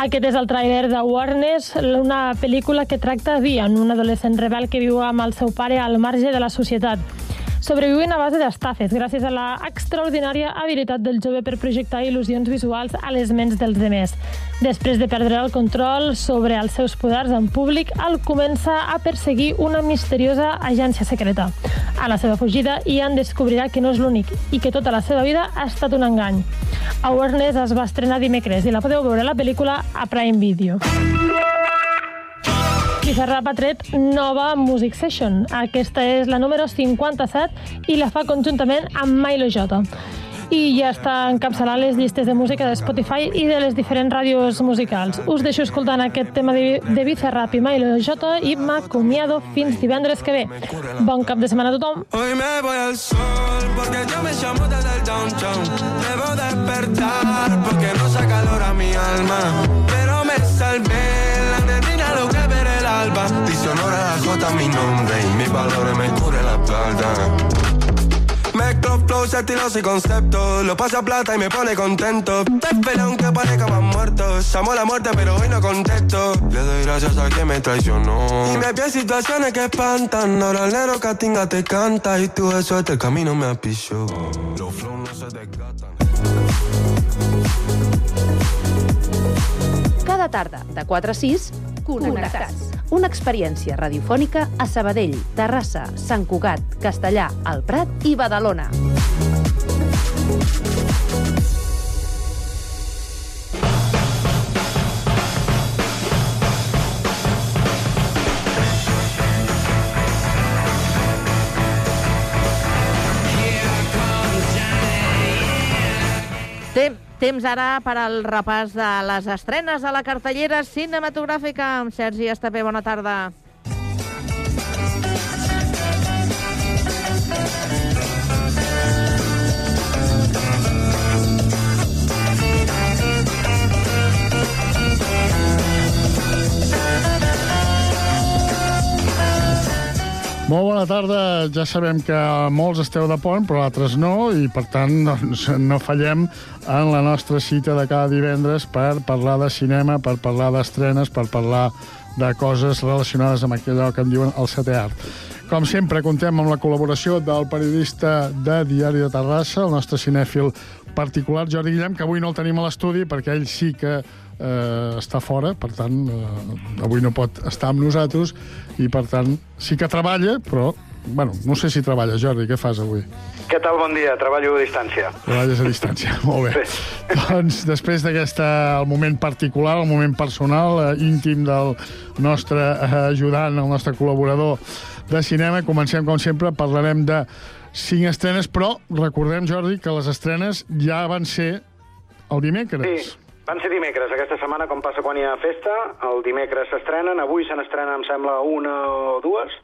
Aquest és el tràiler de Warners, una pel·lícula que tracta Dian, un adolescent rebel que viu amb el seu pare al marge de la societat. Sobreviuen a base d'estafes, gràcies a la extraordinària habilitat del jove per projectar il·lusions visuals a les ments dels demés. Després de perdre el control sobre els seus poders en públic, el comença a perseguir una misteriosa agència secreta. A la seva fugida, Ian descobrirà que no és l'únic i que tota la seva vida ha estat un engany. Awareness es va estrenar dimecres i la podeu veure a la pel·lícula a Prime Video. Bizarrap ha tret nova Music Session. Aquesta és la número 57 i la fa conjuntament amb Milo J. I ja està encapçalant les llistes de música de Spotify i de les diferents ràdios musicals. Us deixo escoltant aquest tema de, de Bizarrap i Milo J i m'acomiado fins divendres que ve. Bon cap de setmana a tothom. Hoy me voy al sol porque yo me llamo desde el downtown. Debo despertar porque no saca calor a mi alma. Pero me salvé, el alba. Dice la J mi nombre y mis valores me cubre la espalda. Mezclo flows, estilos y conceptos. Lo paso a plata y me pone contento. Te aunque parezca más muerto. Llamo a la muerte, pero hoy no contesto. Le doy gracias a quien me traicionó. Y me en situaciones que espantan. Ahora el negro Catinga te canta. Y tú eso este camino me apichó. Los flows no se desgatan. Cada tarda, de 4 a 6, Connectats. Una experiència radiofònica a Sabadell, Terrassa, Sant Cugat, Castellà, El Prat i Badalona. Temps ara per al repàs de les estrenes a la cartellera cinematogràfica amb Sergi Estapé. Bona tarda. Molt bona tarda. Ja sabem que molts esteu de pont, però altres no, i per tant doncs, no fallem en la nostra cita de cada divendres per parlar de cinema, per parlar d'estrenes, per parlar de coses relacionades amb allò que en diuen el setè art. Com sempre, contem amb la col·laboració del periodista de Diari de Terrassa, el nostre cinèfil particular, Jordi Guillem, que avui no el tenim a l'estudi perquè ell sí que eh, està fora, per tant, eh, avui no pot estar amb nosaltres i, per tant, sí que treballa, però, bueno, no sé si treballa, Jordi, què fas avui? Què tal? Bon dia. Treballo a distància. Treballes a distància, molt bé. Sí. Doncs després d'aquest moment particular, el moment personal, eh, íntim del nostre eh, ajudant, el nostre col·laborador de cinema, comencem, com sempre, parlarem de cinc estrenes, però recordem, Jordi, que les estrenes ja van ser el dimecres. Sí, van ser dimecres. Aquesta setmana, com passa quan hi ha festa, el dimecres s'estrenen, avui se n'estrenen, em sembla, una o dues,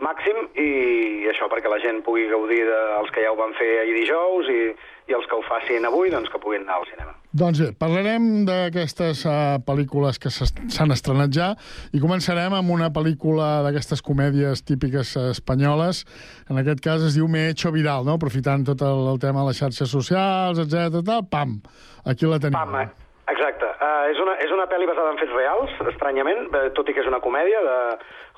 màxim, i això perquè la gent pugui gaudir dels que ja ho van fer ahir dijous i, i els que ho facin avui, doncs que puguin anar al cinema. Doncs bé, parlarem d'aquestes uh, pel·lícules que s'han estrenat ja i començarem amb una pel·lícula d'aquestes comèdies típiques uh, espanyoles. En aquest cas es diu Me he hecho viral, no? aprofitant tot el, el tema de les xarxes socials, etc. pam, aquí la tenim. Pam, eh? Exacte. Uh, és, una, és una pel·li basada en fets reals, estranyament, eh, tot i que és una comèdia de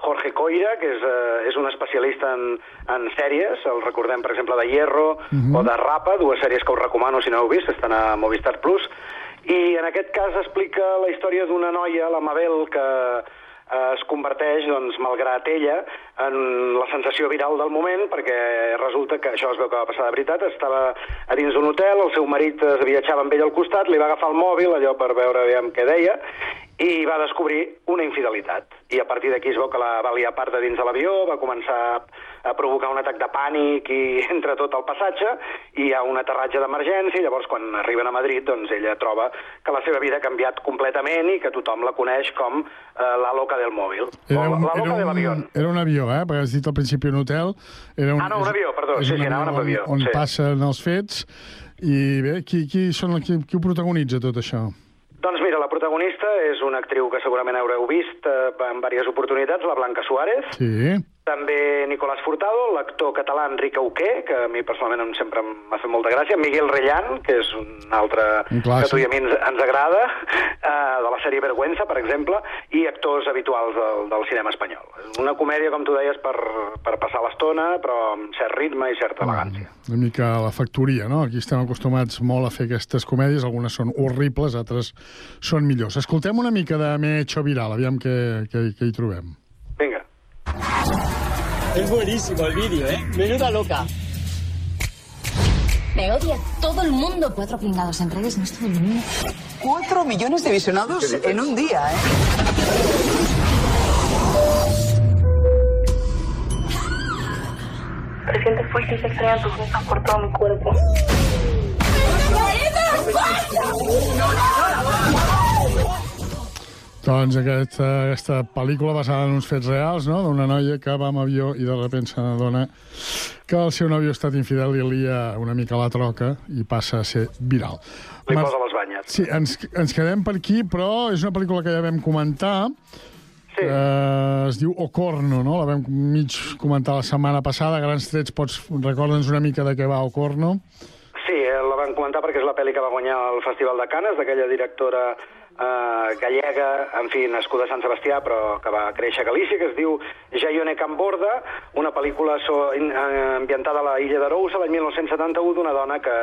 Jorge Coira, que és, uh, és un especialista en, en sèries, el recordem, per exemple, de Hierro uh -huh. o de Rapa, dues sèries que us recomano si no heu vist, estan a Movistar Plus, i en aquest cas explica la història d'una noia, la Mabel, que es converteix, doncs, malgrat ella, en la sensació viral del moment, perquè resulta que això es veu que va passar de veritat, estava a dins d'un hotel, el seu marit es viatjava amb ell al costat, li va agafar el mòbil, allò per veure aviam què deia, i va descobrir una infidelitat. I a partir d'aquí es veu que la va liar part de dins de l'avió, va començar a provocar un atac de pànic i entre tot el passatge, i hi ha un aterratge d'emergència, i llavors quan arriben a Madrid, doncs ella troba que la seva vida ha canviat completament i que tothom la coneix com eh, la loca del mòbil. Era un, la loca era de l'avió. un, era un avió, eh? Perquè has dit al principi un hotel. Era un, Ah, no, un avió, perdó. Sí, un sí, anaven amb avió, On, on sí. passen els fets. I bé, qui, qui, són, qui, qui ho protagonitza, tot això? Protagonista és una actriu que segurament haureu vist eh, en diverses oportunitats, la Blanca Suárez, Sí. També Nicolás Furtado, l'actor català Enric Auqué, que a mi personalment em- sempre m'ha fet molta gràcia, Miguel Rellan, que és un altre Un que a tu i a mi ens, ens agrada, eh, de la sèrie Vergüenza, per exemple, i actors habituals del, del cinema espanyol. Una comèdia, com tu deies, per, per passar l'estona, però amb cert ritme i certa elegància. Una mica la factoria, no? Aquí estem acostumats molt a fer aquestes comèdies, algunes són horribles, altres són millors. Escoltem una mica de Me he hecho viral, aviam què, què, què hi trobem. Vinga. Es buenísimo el vídeo, ¿eh? Menuda loca. Me odia todo el mundo. Cuatro pringados en redes no es todo el mundo. Cuatro millones de visionados en un día, ¿eh? Presiente fuerte y se crean tus besos por todo mi cuerpo. Doncs aquesta, aquesta pel·lícula basada en uns fets reals, no?, d'una noia que va amb avió i de sobte se n'adona que el seu nòvio ha estat infidel i lia una mica la troca i passa a ser viral. Li Mar- posa les banyes. Sí, ens, ens quedem per aquí, però és una pel·lícula que ja vam comentar, sí. eh, es diu Ocorno, no? La vam mig comentar la setmana passada, grans trets, pots recorda'ns una mica de què va Ocorno? Sí, eh, la van comentar perquè és la pel·li que va guanyar el Festival de Canes, d'aquella directora eh, gallega, en fi, nascuda a Sant Sebastià, però que va créixer a Galícia, que es diu Jaione Camborda, una pel·lícula so, in, eh, ambientada a la illa d'Arousa l'any 1971 d'una dona que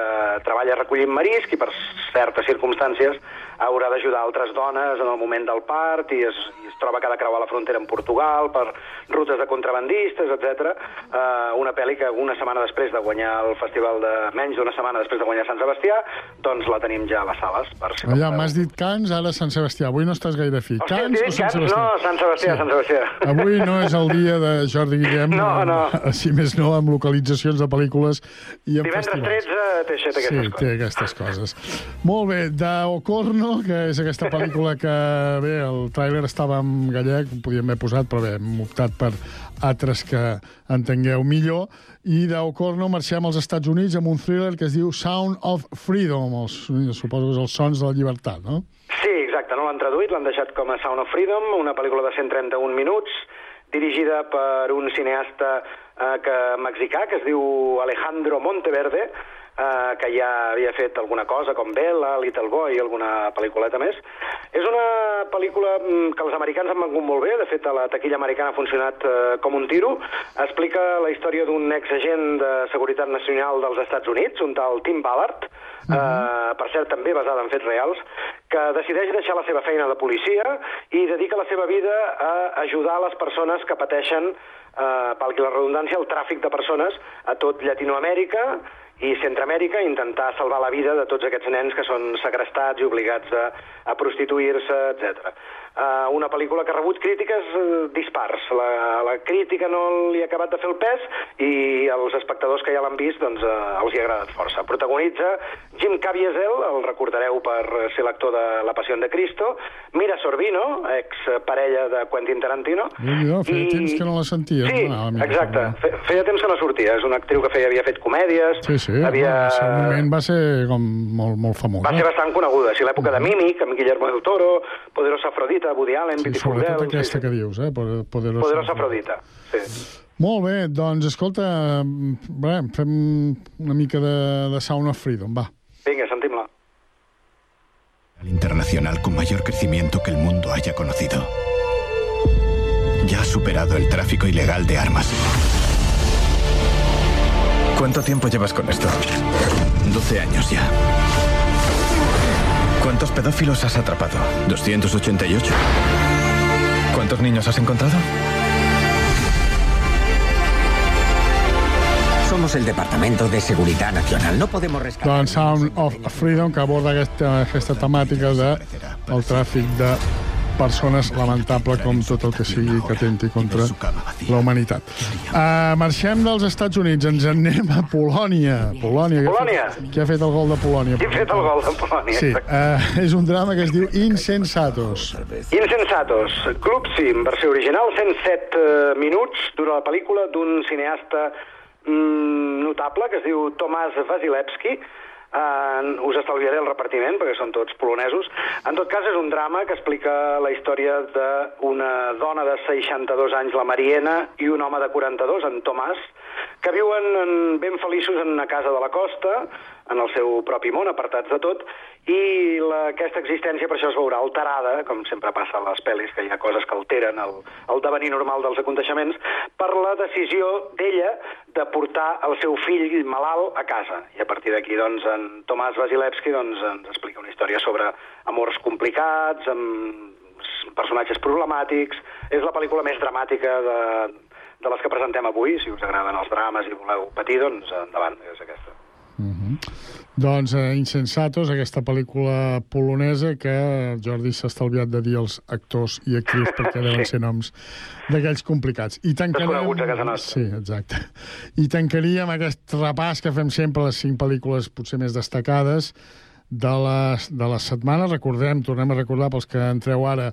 treballa recollint marisc i per certes circumstàncies haurà d'ajudar altres dones en el moment del part i es, i es troba que ha de creuar la frontera amb Portugal per rutes de contrabandistes, etc. Eh, una pel·li que una setmana després de guanyar el festival de... menys d'una setmana després de guanyar Sant Sebastià, doncs la tenim ja a les sales. Per si Allà, m'has dit Cans, ara Sant Sebastià. Avui no estàs gaire fi. Hòstia, Cans sí, o Sant? Sebastià? No, Sant Sebastià, Sant Sebastià. Avui no és el dia de Jordi Guillem, No, no. si més no, amb localitzacions de pel·lícules i amb Divendres festivals. 13 té aixet aquestes sí, coses. té aquestes coses. Molt bé, de Ocorno, que és aquesta pel·lícula que, bé, el tràiler estava en gallec, ho podíem haver posat, però bé, hem optat per altres que entengueu millor, i d'Ocorno marxem als Estats Units amb un thriller que es diu Sound of Freedom, els, suposo que és els sons de la llibertat, no? Sí, exacte, no l'han traduït, l'han deixat com a Sound of Freedom, una pel·lícula de 131 minuts, dirigida per un cineasta eh, que, mexicà que es diu Alejandro Monteverde, eh, que ja havia fet alguna cosa com Bella, Little Boy i alguna pel·lículeta més. És una pel·lícula mm, que els americans han vengut molt bé, de fet a la taquilla americana ha funcionat eh, com un tiro. Explica la història d'un exagent de Seguretat Nacional dels Estats Units, un tal Tim Ballard, eh, per cert també basada en fets reals, que decideix deixar la seva feina de policia i dedica la seva vida a ajudar les persones que pateixen, eh, valgui la redundància, el tràfic de persones a tot Llatinoamèrica i Centroamèrica intentar salvar la vida de tots aquests nens que són segrestats i obligats a, a prostituir-se, etc. Uh, una pel·lícula que ha rebut crítiques uh, dispars. La, la crítica no li ha acabat de fer el pes i els espectadors que ja l'han vist doncs, uh, els hi ha agradat força. Protagonitza Jim Caviezel, el recordareu per ser l'actor de La Passió de Cristo, Mira Sorbino, ex parella de Quentin Tarantino, Jo, feia temps que no la sentia. Sí, mica exacte. Fe- Feia temps que no sortia. És una actriu que feia, havia fet comèdies. Sí, sí, havia... en el seu moment va ser com molt, molt famós. Va ser bastant coneguda. Sí, l'època de Mímic, amb Guillermo del Toro, Poderosa Afrodita, Woody Allen, Sí, Beautiful sobretot Girl... aquesta que dius, eh? Poder- Poderosa. Poderosa Afrodita, sí. Molt bé, doncs escolta, bé, fem una mica de, de Sound of Freedom, va. Vinga, sentim-la. El internacional con mayor crecimiento que el mundo haya conocido. Ya ha superado el tráfico ilegal de armas. ¿Cuánto tiempo llevas con esto? 12 años ya. ¿Cuántos pedófilos has atrapado? 288. ¿Cuántos niños has encontrado? Somos el Departamento de Seguridad Nacional. No podemos rescatar... Doncs Sound of Freedom, que aborda aquesta, aquesta temàtica de el tràfic de persones lamentable com tot el que sigui que atenti contra la humanitat. Uh, marxem dels Estats Units, ens en anem a Polònia. Polònia. que ha Polònia. fet- Qui ha fet el gol de Polònia? Qui ha fet el gol de Polònia? Sí, uh, és un drama que es diu Insensatos. Insensatos, Club Sim, versió original, 107 eh, minuts, dura la pel·lícula d'un cineasta mm, notable que es diu Tomàs Vasilevski. Uh, us estalviaré el repartiment perquè són tots polonesos. En tot cas, és un drama que explica la història d'una dona de 62 anys, la Mariena, i un home de 42, en Tomàs, que viuen en, ben feliços en una casa de la costa, en el seu propi món, apartats de tot, i la, aquesta existència per això es veurà alterada, com sempre passa a les pel·lis, que hi ha coses que alteren el, el devenir normal dels aconteixements, per la decisió d'ella de portar el seu fill malalt a casa. I a partir d'aquí, doncs, en Tomàs Vasilevski doncs, ens explica una història sobre amors complicats, amb personatges problemàtics... És la pel·lícula més dramàtica de, de les que presentem avui. Si us agraden els drames i voleu patir, doncs endavant, és aquesta. Doncs eh, Insensatos, aquesta pel·lícula polonesa que Jordi s'ha estalviat de dir els actors i actrius perquè deuen ser noms d'aquells complicats. I. Desconeguts a casa nostra. Sí, exacte. I tancaríem aquest repàs que fem sempre les cinc pel·lícules potser més destacades de les, de la setmana. Recordem, tornem a recordar pels que entreu ara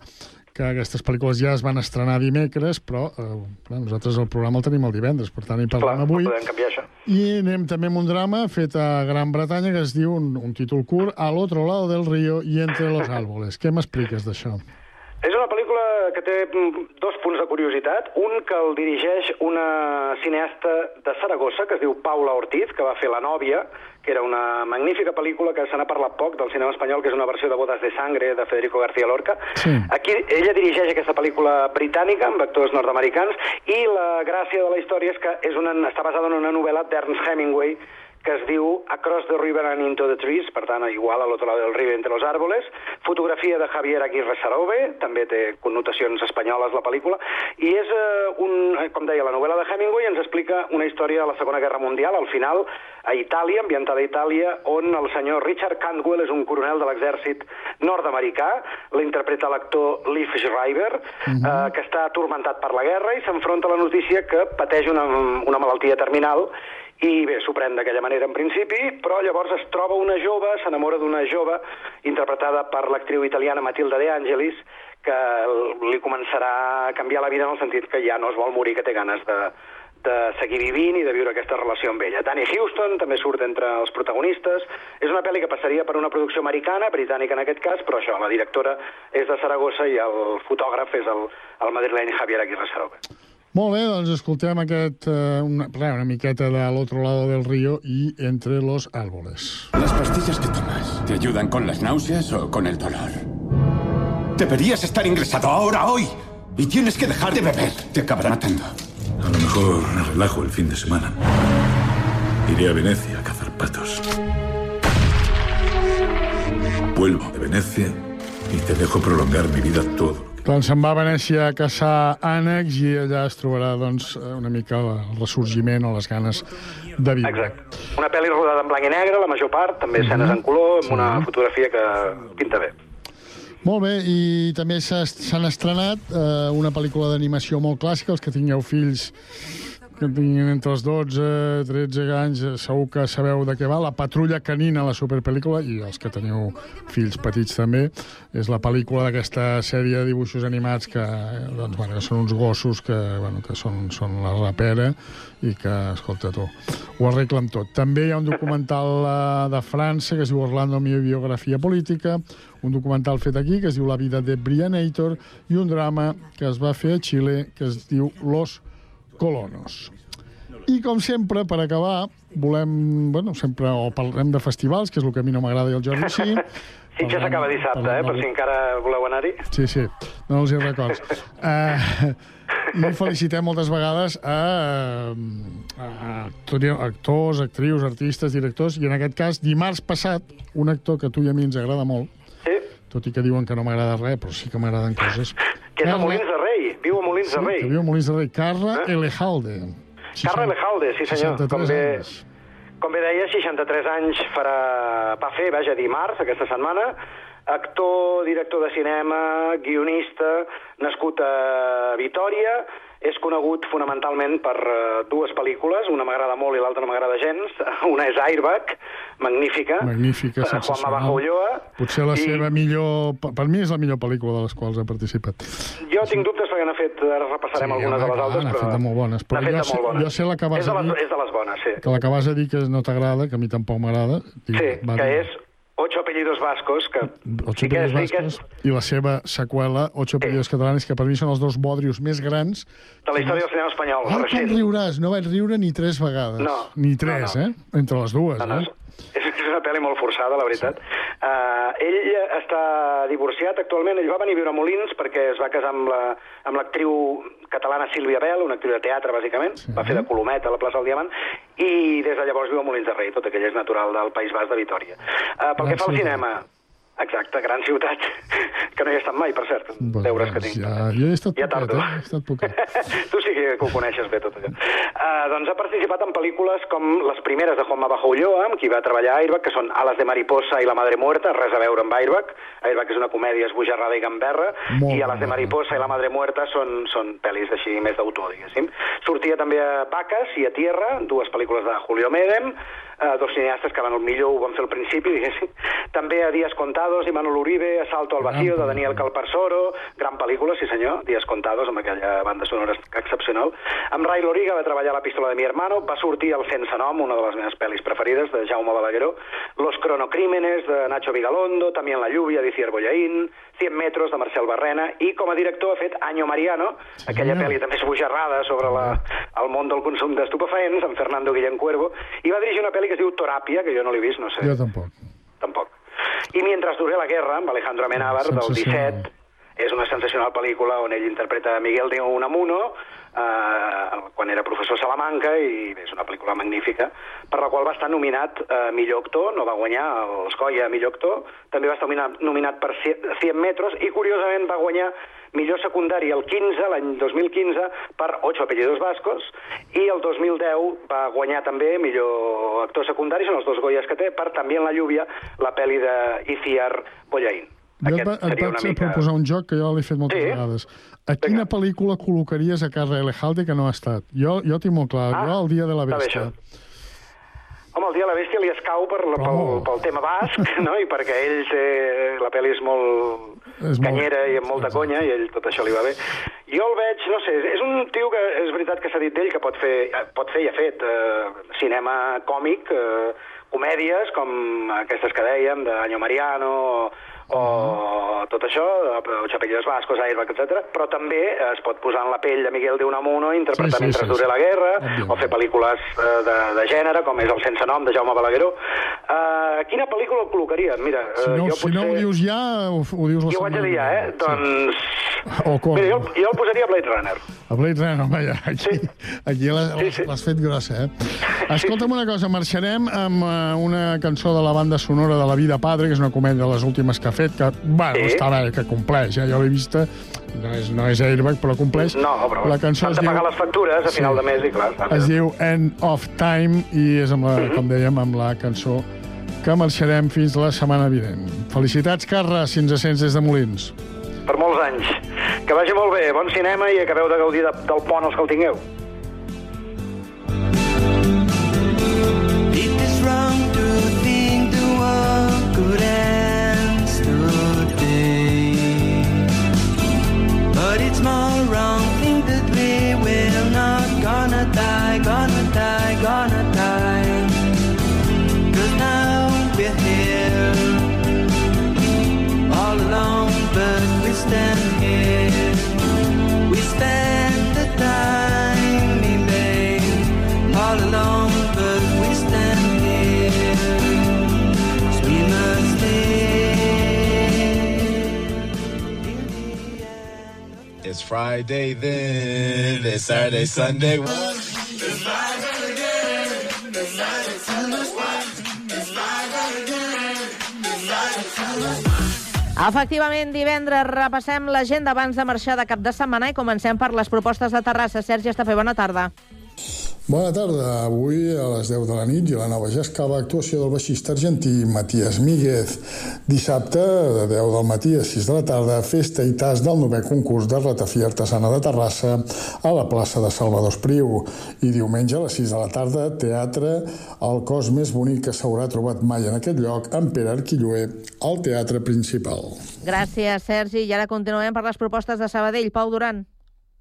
que aquestes pel·lícules ja es van estrenar dimecres, però eh, clar, nosaltres el programa el tenim el divendres, per tant hi parlem Clar, avui. no podem canviar això. I anem també amb un drama fet a Gran Bretanya que es diu, un, un títol curt, Al otro lado del río y entre los árboles. Què m'expliques d'això? És una pel·lícula que té mm, dos punts de curiositat. Un que el dirigeix una cineasta de Saragossa, que es diu Paula Ortiz, que va fer La nòvia, que era una magnífica pel·lícula que se n'ha parlat poc del cinema espanyol, que és una versió de Bodas de Sangre de Federico García Lorca. Sí. Aquí ella dirigeix aquesta pel·lícula britànica amb actors nord-americans i la gràcia de la història és que és una, està basada en una novel·la d'Ernst Hemingway que es diu Across the River and Into the Trees, per tant, igual a l'altre lado del riu entre los árboles, fotografia de Javier Aguirre Sarobe, també té connotacions espanyoles la pel·lícula, i és, eh, un, eh, com deia, la novel·la de Hemingway ens explica una història de la Segona Guerra Mundial, al final, a Itàlia, ambientada a Itàlia, on el senyor Richard Cantwell és un coronel de l'exèrcit nord-americà, l'interpreta l'actor Leif Schreiber, eh, que està atormentat per la guerra i s'enfronta a la notícia que pateix una, una malaltia terminal i bé, s'ho pren d'aquella manera en principi, però llavors es troba una jove, s'enamora d'una jove interpretada per l'actriu italiana Matilda De Angelis, que li començarà a canviar la vida en el sentit que ja no es vol morir, que té ganes de, de seguir vivint i de viure aquesta relació amb ella. Danny Houston també surt entre els protagonistes. És una pel·li que passaria per una producció americana, britànica en aquest cas, però això, la directora és de Saragossa i el fotògraf és el, el madrileny Javier Aguirre Sarobe. Molt bé, doncs escoltem aquest, eh, una, una miqueta de l'altre lado del río y entre los árboles. ¿Las pastillas que tomas te ayudan con las náuseas o con el dolor? Deberías estar ingresado ahora, hoy. Y tienes que dejar de beber. Te acabará matando. A lo mejor me relajo el fin de semana. Iré a Venecia a cazar patos. Vuelvo de Venecia y te dejo prolongar mi vida todo. Doncs se'n va a Venècia a caçar ànecs i allà es trobarà doncs, una mica el ressorgiment o les ganes de viure. Exacte. Una pel·li rodada en blanc i negre, la major part, també escenes en color, amb una fotografia que pinta bé. Molt bé, i també s'ha- s'han estrenat eh, una pel·lícula d'animació molt clàssica, els que tingueu fills que tinguin entre els 12 13 anys, segur que sabeu de què va, La patrulla canina, la superpel·lícula, i els que teniu fills petits també, és la pel·lícula d'aquesta sèrie de dibuixos animats que, doncs, bueno, que són uns gossos que, bueno, que són, són la rapera i que, escolta tu, ho arreglen tot. També hi ha un documental eh, de França que es diu Orlando, mi biografia política, un documental fet aquí que es diu La vida de Brianator i un drama que es va fer a Xile que es diu Los Colonos. I com sempre, per acabar, volem, bueno, sempre o parlem de festivals, que és el que a mi no m'agrada i al Jordi sí. Sí, ja s'acaba dissabte, eh, per si encara voleu anar-hi. Sí, sí, no els hi records. Uh, I felicitem moltes vegades a, a actori- actors, actrius, artistes, directors, i en aquest cas, dimarts passat, un actor que a tu i a mi ens agrada molt, Sí. tot i que diuen que no m'agrada res, però sí que m'agraden coses. Que és a Molins Molins de Rei. Que viu a Molins de Rei. Carla Elejalde. Carla Elejalde, sí senyor. 63 Com bé, anys. com bé deia, 63 anys farà, va fer, vaja, dimarts, aquesta setmana, actor, director de cinema, guionista, nascut a Vitoria, és conegut fonamentalment per eh, dues pel·lícules, una m'agrada molt i l'altra no m'agrada gens. Una és Airbag, magnífica, Magnífica, de Juanma sensacional. Bajo Ulloa. Potser la I- seva millor... Per mi és la millor pel·lícula de les quals ha participat. Jo tinc dubtes perquè n'ha fet, ara repassarem Sí, algunes de les clar, altres, n'ha però... fet de molt bones, però N'ha jo molt bones. jo sé la que vas és de a les, dir. És de les bones, sí. Que la que vas a dir que no t'agrada, que a mi tampoc m'agrada... Sí, que dir, és Ocho apellidos vascos, que Ocho sí que, Apellidos sí que és Vascos i la seva seqüela, Ocho Apellidos Catalanes, que per mi són els dos bodrios més grans. de la història del cinema espanyol, te'n recent. riuràs, no vaig riure ni tres vegades. No, Ni tres, eh? Entre les dues, No, no, eh? És, una pel·li molt forçada, la veritat. Sí. Uh, ell està divorciat actualment, ell va venir a viure a Molins perquè es va casar amb la- amb l'actriu catalana Sílvia Bel, una actriu de teatre, bàsicament, sí. va fer de Colomet a la plaça del Diamant, i des de llavors viu a Molins de Rei, tot aquell és natural del País Basc de Vitoria. Uh, pel que fa al cinema, Exacte, gran ciutat, que no hi he estat mai, per cert, deures que tinc. Ja, jo he estat Ja poquet, tardo. eh? He estat poquet. tu sí que ho coneixes bé, tot allò. Uh, doncs ha participat en pel·lícules com les primeres de Juanma Bajo Ulloa, amb qui va treballar a Airbag, que són Alas de Mariposa i La Madre Muerta, res a veure amb Airbag. Airbag és una comèdia esbojarrada i gamberra, Molt i Alas de Mariposa i La Madre Muerta són, són pel·lis així més d'autor, diguéssim. Sortia també a Vacas i a Tierra, dues pel·lícules de Julio Medem, eh, dos cineastes que van el millor ho van fer al principi, diguéssim. També a Días Contados i Manol Uribe, Asalto al Vacío, de Daniel Calparsoro, gran pel·lícula, sí senyor, Días Contados, amb aquella banda sonora excepcional. Amb Ray Loriga va treballar a La pistola de mi hermano, va sortir el Sense nom, una de les meves pel·lis preferides, de Jaume Balagueró, Los cronocrímenes, de Nacho Vigalondo, també en La lluvia, d'Icier Bollaín, 100 metros, de Marcel Barrena, i com a director ha fet Año Mariano, aquella pel·li també esbojarrada sobre la, el món del consum d'estupefaents, amb Fernando Guillén Cuervo, i va dirigir una pel·li que es diu Toràpia, que jo no l'he vist, no sé. Jo tampoc. Tampoc. I Mientras duré la guerra, amb Alejandro Amenábar, del Sensacional. 17, és una sensacional pel·lícula on ell interpreta Miguel de Unamuno, eh, quan era professor a Salamanca, i bé, és una pel·lícula magnífica, per la qual va estar nominat a millor actor, no va guanyar els Goya millor actor, també va estar nominat, nominat per 100 metros, i curiosament va guanyar millor secundari el 15, l'any 2015, per Ocho apellidos vascos, i el 2010 va guanyar també millor actor secundari, són els dos Goyas que té, per també en la lluvia, la pel·li de Iciar Bollaín. Jo et, et vaig mica- proposar un joc que jo l'he fet moltes Sí? vegades. A quina pel·lícula col·locaries a casa Elejalde que no ha estat? Jo, jo tinc molt clar. Ah, jo, el dia de la bèstia. Home, el dia de la bèstia li escau per, la, pel, Oh. pel tema basc, no? i perquè ell té... La pel·li és molt És molt- canyera i amb molta conya, i ell tot això li va bé. Jo el veig, no sé, és un tio que és veritat que s'ha dit d'ell que pot fer, pot fer i ha fet eh, cinema còmic, eh, comèdies com aquestes que dèiem, d'Año Mariano, o tot això, o Chapellos Vascos, Airbag, etc. Però també es pot posar en la pell de Miguel de Unamuno interpretant Sí, sí, Mentre sí, dure sí. la guerra, Òbviament. o fer pel·lícules eh, de, de gènere, com és El sense nom, de Jaume Balagueró. Uh, quina pel·lícula el col·locaria? Mira, eh, Si no, jo si no ho dius ja, ho, ho dius la Jo ho haig de setmana dir ja, eh? vinent. Doncs... O com? Mira, jo, jo el posaria a Blade Runner. A Blade Runner, home, ja, aquí, aquí l'has l'has fet grossa, eh? Escolta'm una cosa, marxarem amb eh, una cançó de la banda sonora de La vida padre, que és una comèdia de les últimes que fet, que, bueno, Sí. està bé, que compleix, eh? jo l'he vista, no és, no és Airbag, però compleix. No, però la cançó s'han es de diu... pagar les factures a final de mes i clar. Es diu End of Time i és, amb la, Mhm. com dèiem, amb la cançó que marxarem fins la setmana vinent. Felicitats, Carles, si ens sents des de Molins. Per molts anys. Que vagi molt bé, bon cinema i acabeu de gaudir de, del pont els que el tingueu. It's wrong think that we will not gonna die, gonna die, gonna die. Cause now we're here, all alone, but we stand here. It's Friday then, it's Saturday, Sunday. Efectivament, divendres repassem l'agenda abans de marxar de cap de setmana i comencem per les propostes de Terrassa. Sergi Estafé, bona tarda. Bona tarda. Avui a les 10 de la nit i la nova ja escava actuació del baixista argentí Matías Míguez. Dissabte, de 10 del matí a 6 de la tarda, festa i tas del novè concurs de ratafia artesana de Terrassa a la plaça de Salvador Espriu. I diumenge a les 6 de la tarda, teatre, el cos més bonic que s'haurà trobat mai en aquest lloc, amb Pere Arquilloé, al teatre principal. Gràcies, Sergi. I ara continuem per les propostes de Sabadell. Pau Duran.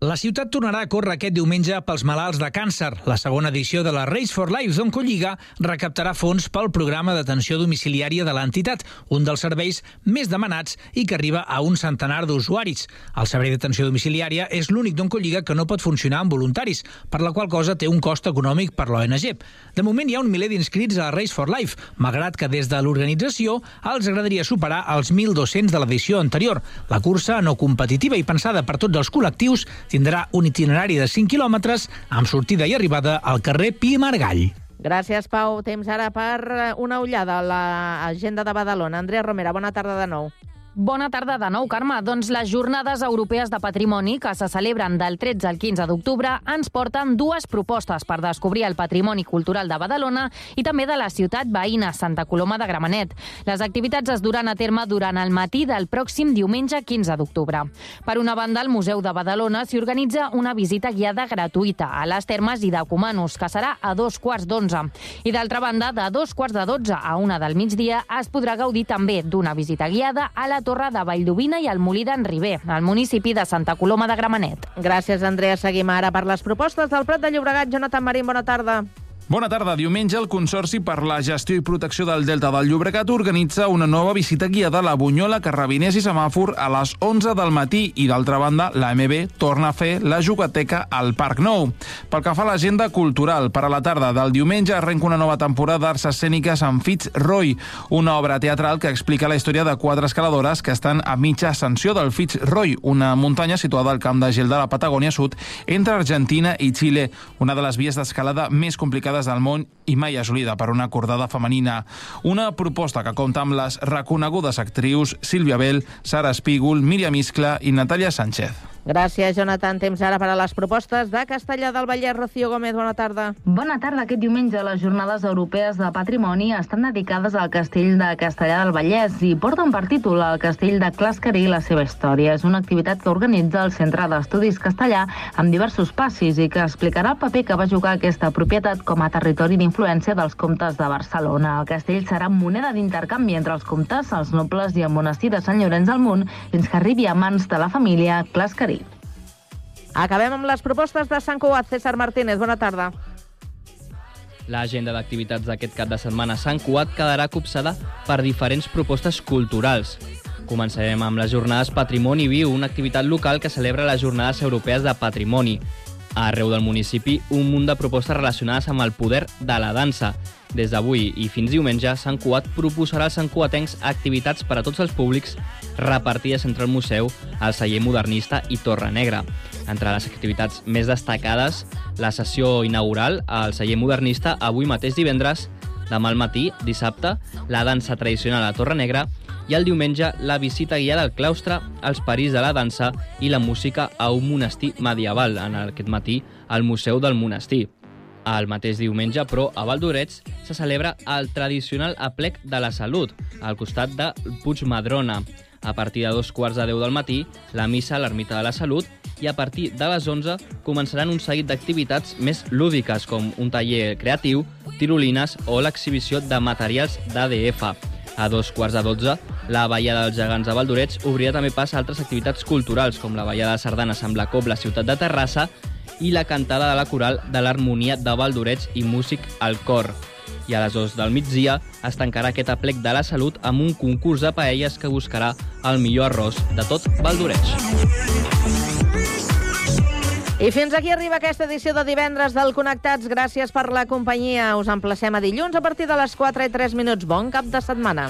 La ciutat tornarà a córrer aquest diumenge pels malalts de càncer. La segona edició de la Race for Life d'Oncolliga recaptarà fons pel programa d'atenció domiciliària de l'entitat, un dels serveis més demanats i que arriba a un centenar d'usuaris. El servei d'atenció domiciliària és l'únic d'Oncolliga que no pot funcionar amb voluntaris, per la qual cosa té un cost econòmic per l'ONG. De moment hi ha un miler d'inscrits a la Race for Life, malgrat que des de l'organització els agradaria superar els 1.200 de l'edició anterior. La cursa, no competitiva i pensada per tots els col·lectius, tindrà un itinerari de 5 quilòmetres amb sortida i arribada al carrer Pi Margall. Gràcies, Pau. Temps ara per eh, una ullada a l'agenda de Badalona. Andrea Romera, bona tarda de nou. Bona tarda de nou, Carme. Doncs les Jornades Europees de Patrimoni, que se celebren del 13 al 15 d'octubre, ens porten dues propostes per descobrir el patrimoni cultural de Badalona i també de la ciutat veïna, Santa Coloma de Gramenet. Les activitats es duran a terme durant el matí del pròxim diumenge 15 d'octubre. Per una banda, al Museu de Badalona s'hi organitza una visita guiada gratuïta a les termes i de que serà a dos quarts d'onze. I d'altra banda, de dos quarts de dotze a una del migdia es podrà gaudir també d'una visita guiada a la Torre de Valldovina i al Molí d'en Ribé, al municipi de Santa Coloma de Gramenet. Gràcies, Andrea. Seguim ara per les propostes del Prat de Llobregat. Jonathan Marín, bona tarda. Bona tarda. Diumenge, el Consorci per la Gestió i Protecció del Delta del Llobregat organitza una nova visita guiada a la Bunyola, Carrabiners i Semàfor a les 11 del matí i, d'altra banda, la MB torna a fer la jugateca al Parc Nou. Pel que fa a l'agenda cultural, per a la tarda del diumenge arrenca una nova temporada d'arts escèniques amb Fitzroy, una obra teatral que explica la història de quatre escaladores que estan a mitja ascensió del Fitzroy, una muntanya situada al camp de gel de la Patagònia Sud entre Argentina i Xile, una de les vies d'escalada més complicades del món i mai assolida per una cordada femenina. Una proposta que compta amb les reconegudes actrius Sílvia Bell, Sara Espígol, Míriam Iscla i Natàlia Sánchez. Gràcies, Jonathan. Temps ara per a les propostes de Castellà del Vallès. Rocío Gómez, bona tarda. Bona tarda. Aquest diumenge les Jornades Europees de Patrimoni estan dedicades al castell de Castellà del Vallès i porten per títol el castell de Clascarí i la seva història. És una activitat que organitza el Centre d'Estudis Castellà amb diversos passis i que explicarà el paper que va jugar aquesta propietat com a territori d'influència dels comtes de Barcelona. El castell serà moneda d'intercanvi entre els comtes, els nobles i el monestir de Sant Llorenç del Munt fins que arribi a mans de la família Clascarí. Acabem amb les propostes de Sant Cugat. César Martínez, bona tarda. L'agenda d'activitats d'aquest cap de setmana a Sant Cugat quedarà copsada per diferents propostes culturals. Començarem amb les Jornades Patrimoni Viu, una activitat local que celebra les Jornades Europees de Patrimoni. Arreu del municipi, un munt de propostes relacionades amb el poder de la dansa. Des d'avui i fins diumenge, Sant Cugat proposarà als santcuatencs activitats per a tots els públics repartides entre el museu, el celler modernista i Torre Negra. Entre les activitats més destacades, la sessió inaugural al celler modernista avui mateix divendres, demà al matí, dissabte, la dansa tradicional a Torre Negra i el diumenge la visita guiada al claustre, els perills de la dansa i la música a un monestir medieval, en aquest matí al Museu del Monestir. El mateix diumenge, però, a Valdorets se celebra el tradicional aplec de la salut, al costat de Puigmadrona. A partir de dos quarts de deu del matí, la missa a l'Ermita de la Salut i a partir de les 11 començaran un seguit d'activitats més lúdiques, com un taller creatiu, tirolines o l'exhibició de materials d'ADF. A dos quarts de 12, la Ballada dels Gegants de Valdorets obrirà també pas a altres activitats culturals, com la Ballada de Sardanes amb la Cobla Ciutat de Terrassa i la cantada de la coral de l'Harmonia de Valdorets i Músic al Cor. I a les 2 del migdia es tancarà aquest aplec de la salut amb un concurs de paelles que buscarà el millor arròs de tot Valdorets. I fins aquí arriba aquesta edició de divendres del Connectats. Gràcies per la companyia. Us emplacem a dilluns a partir de les 4 i 3 minuts. Bon cap de setmana.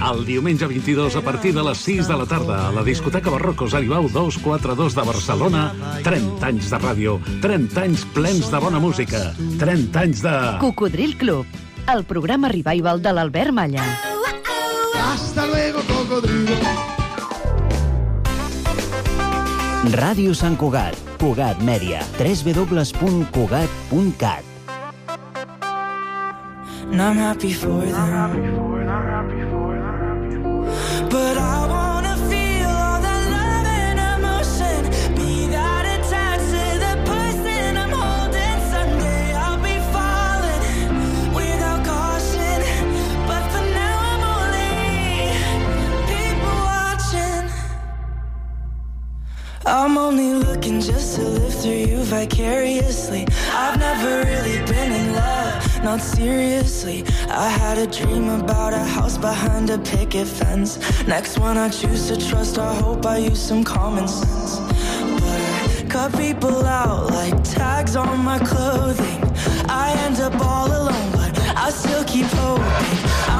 El diumenge 22 a partir de les 6 de la tarda a la discoteca Barrocos Aribau 242 de Barcelona 30 anys de ràdio, 30 anys plens de bona música, 30 anys de... Cocodril Club, el programa revival de l'Albert Malla. Hasta luego, cocodrilo. Ràdio Sant Cugat, Cugat Mèdia, www.cugat.cat. I'm happy for them. But looking just to live through you vicariously. I've never really been in love, not seriously. I had a dream about a house behind a picket fence. Next one I choose to trust, I hope I use some common sense. But I cut people out like tags on my clothing. I end up all alone, but I still keep hoping. I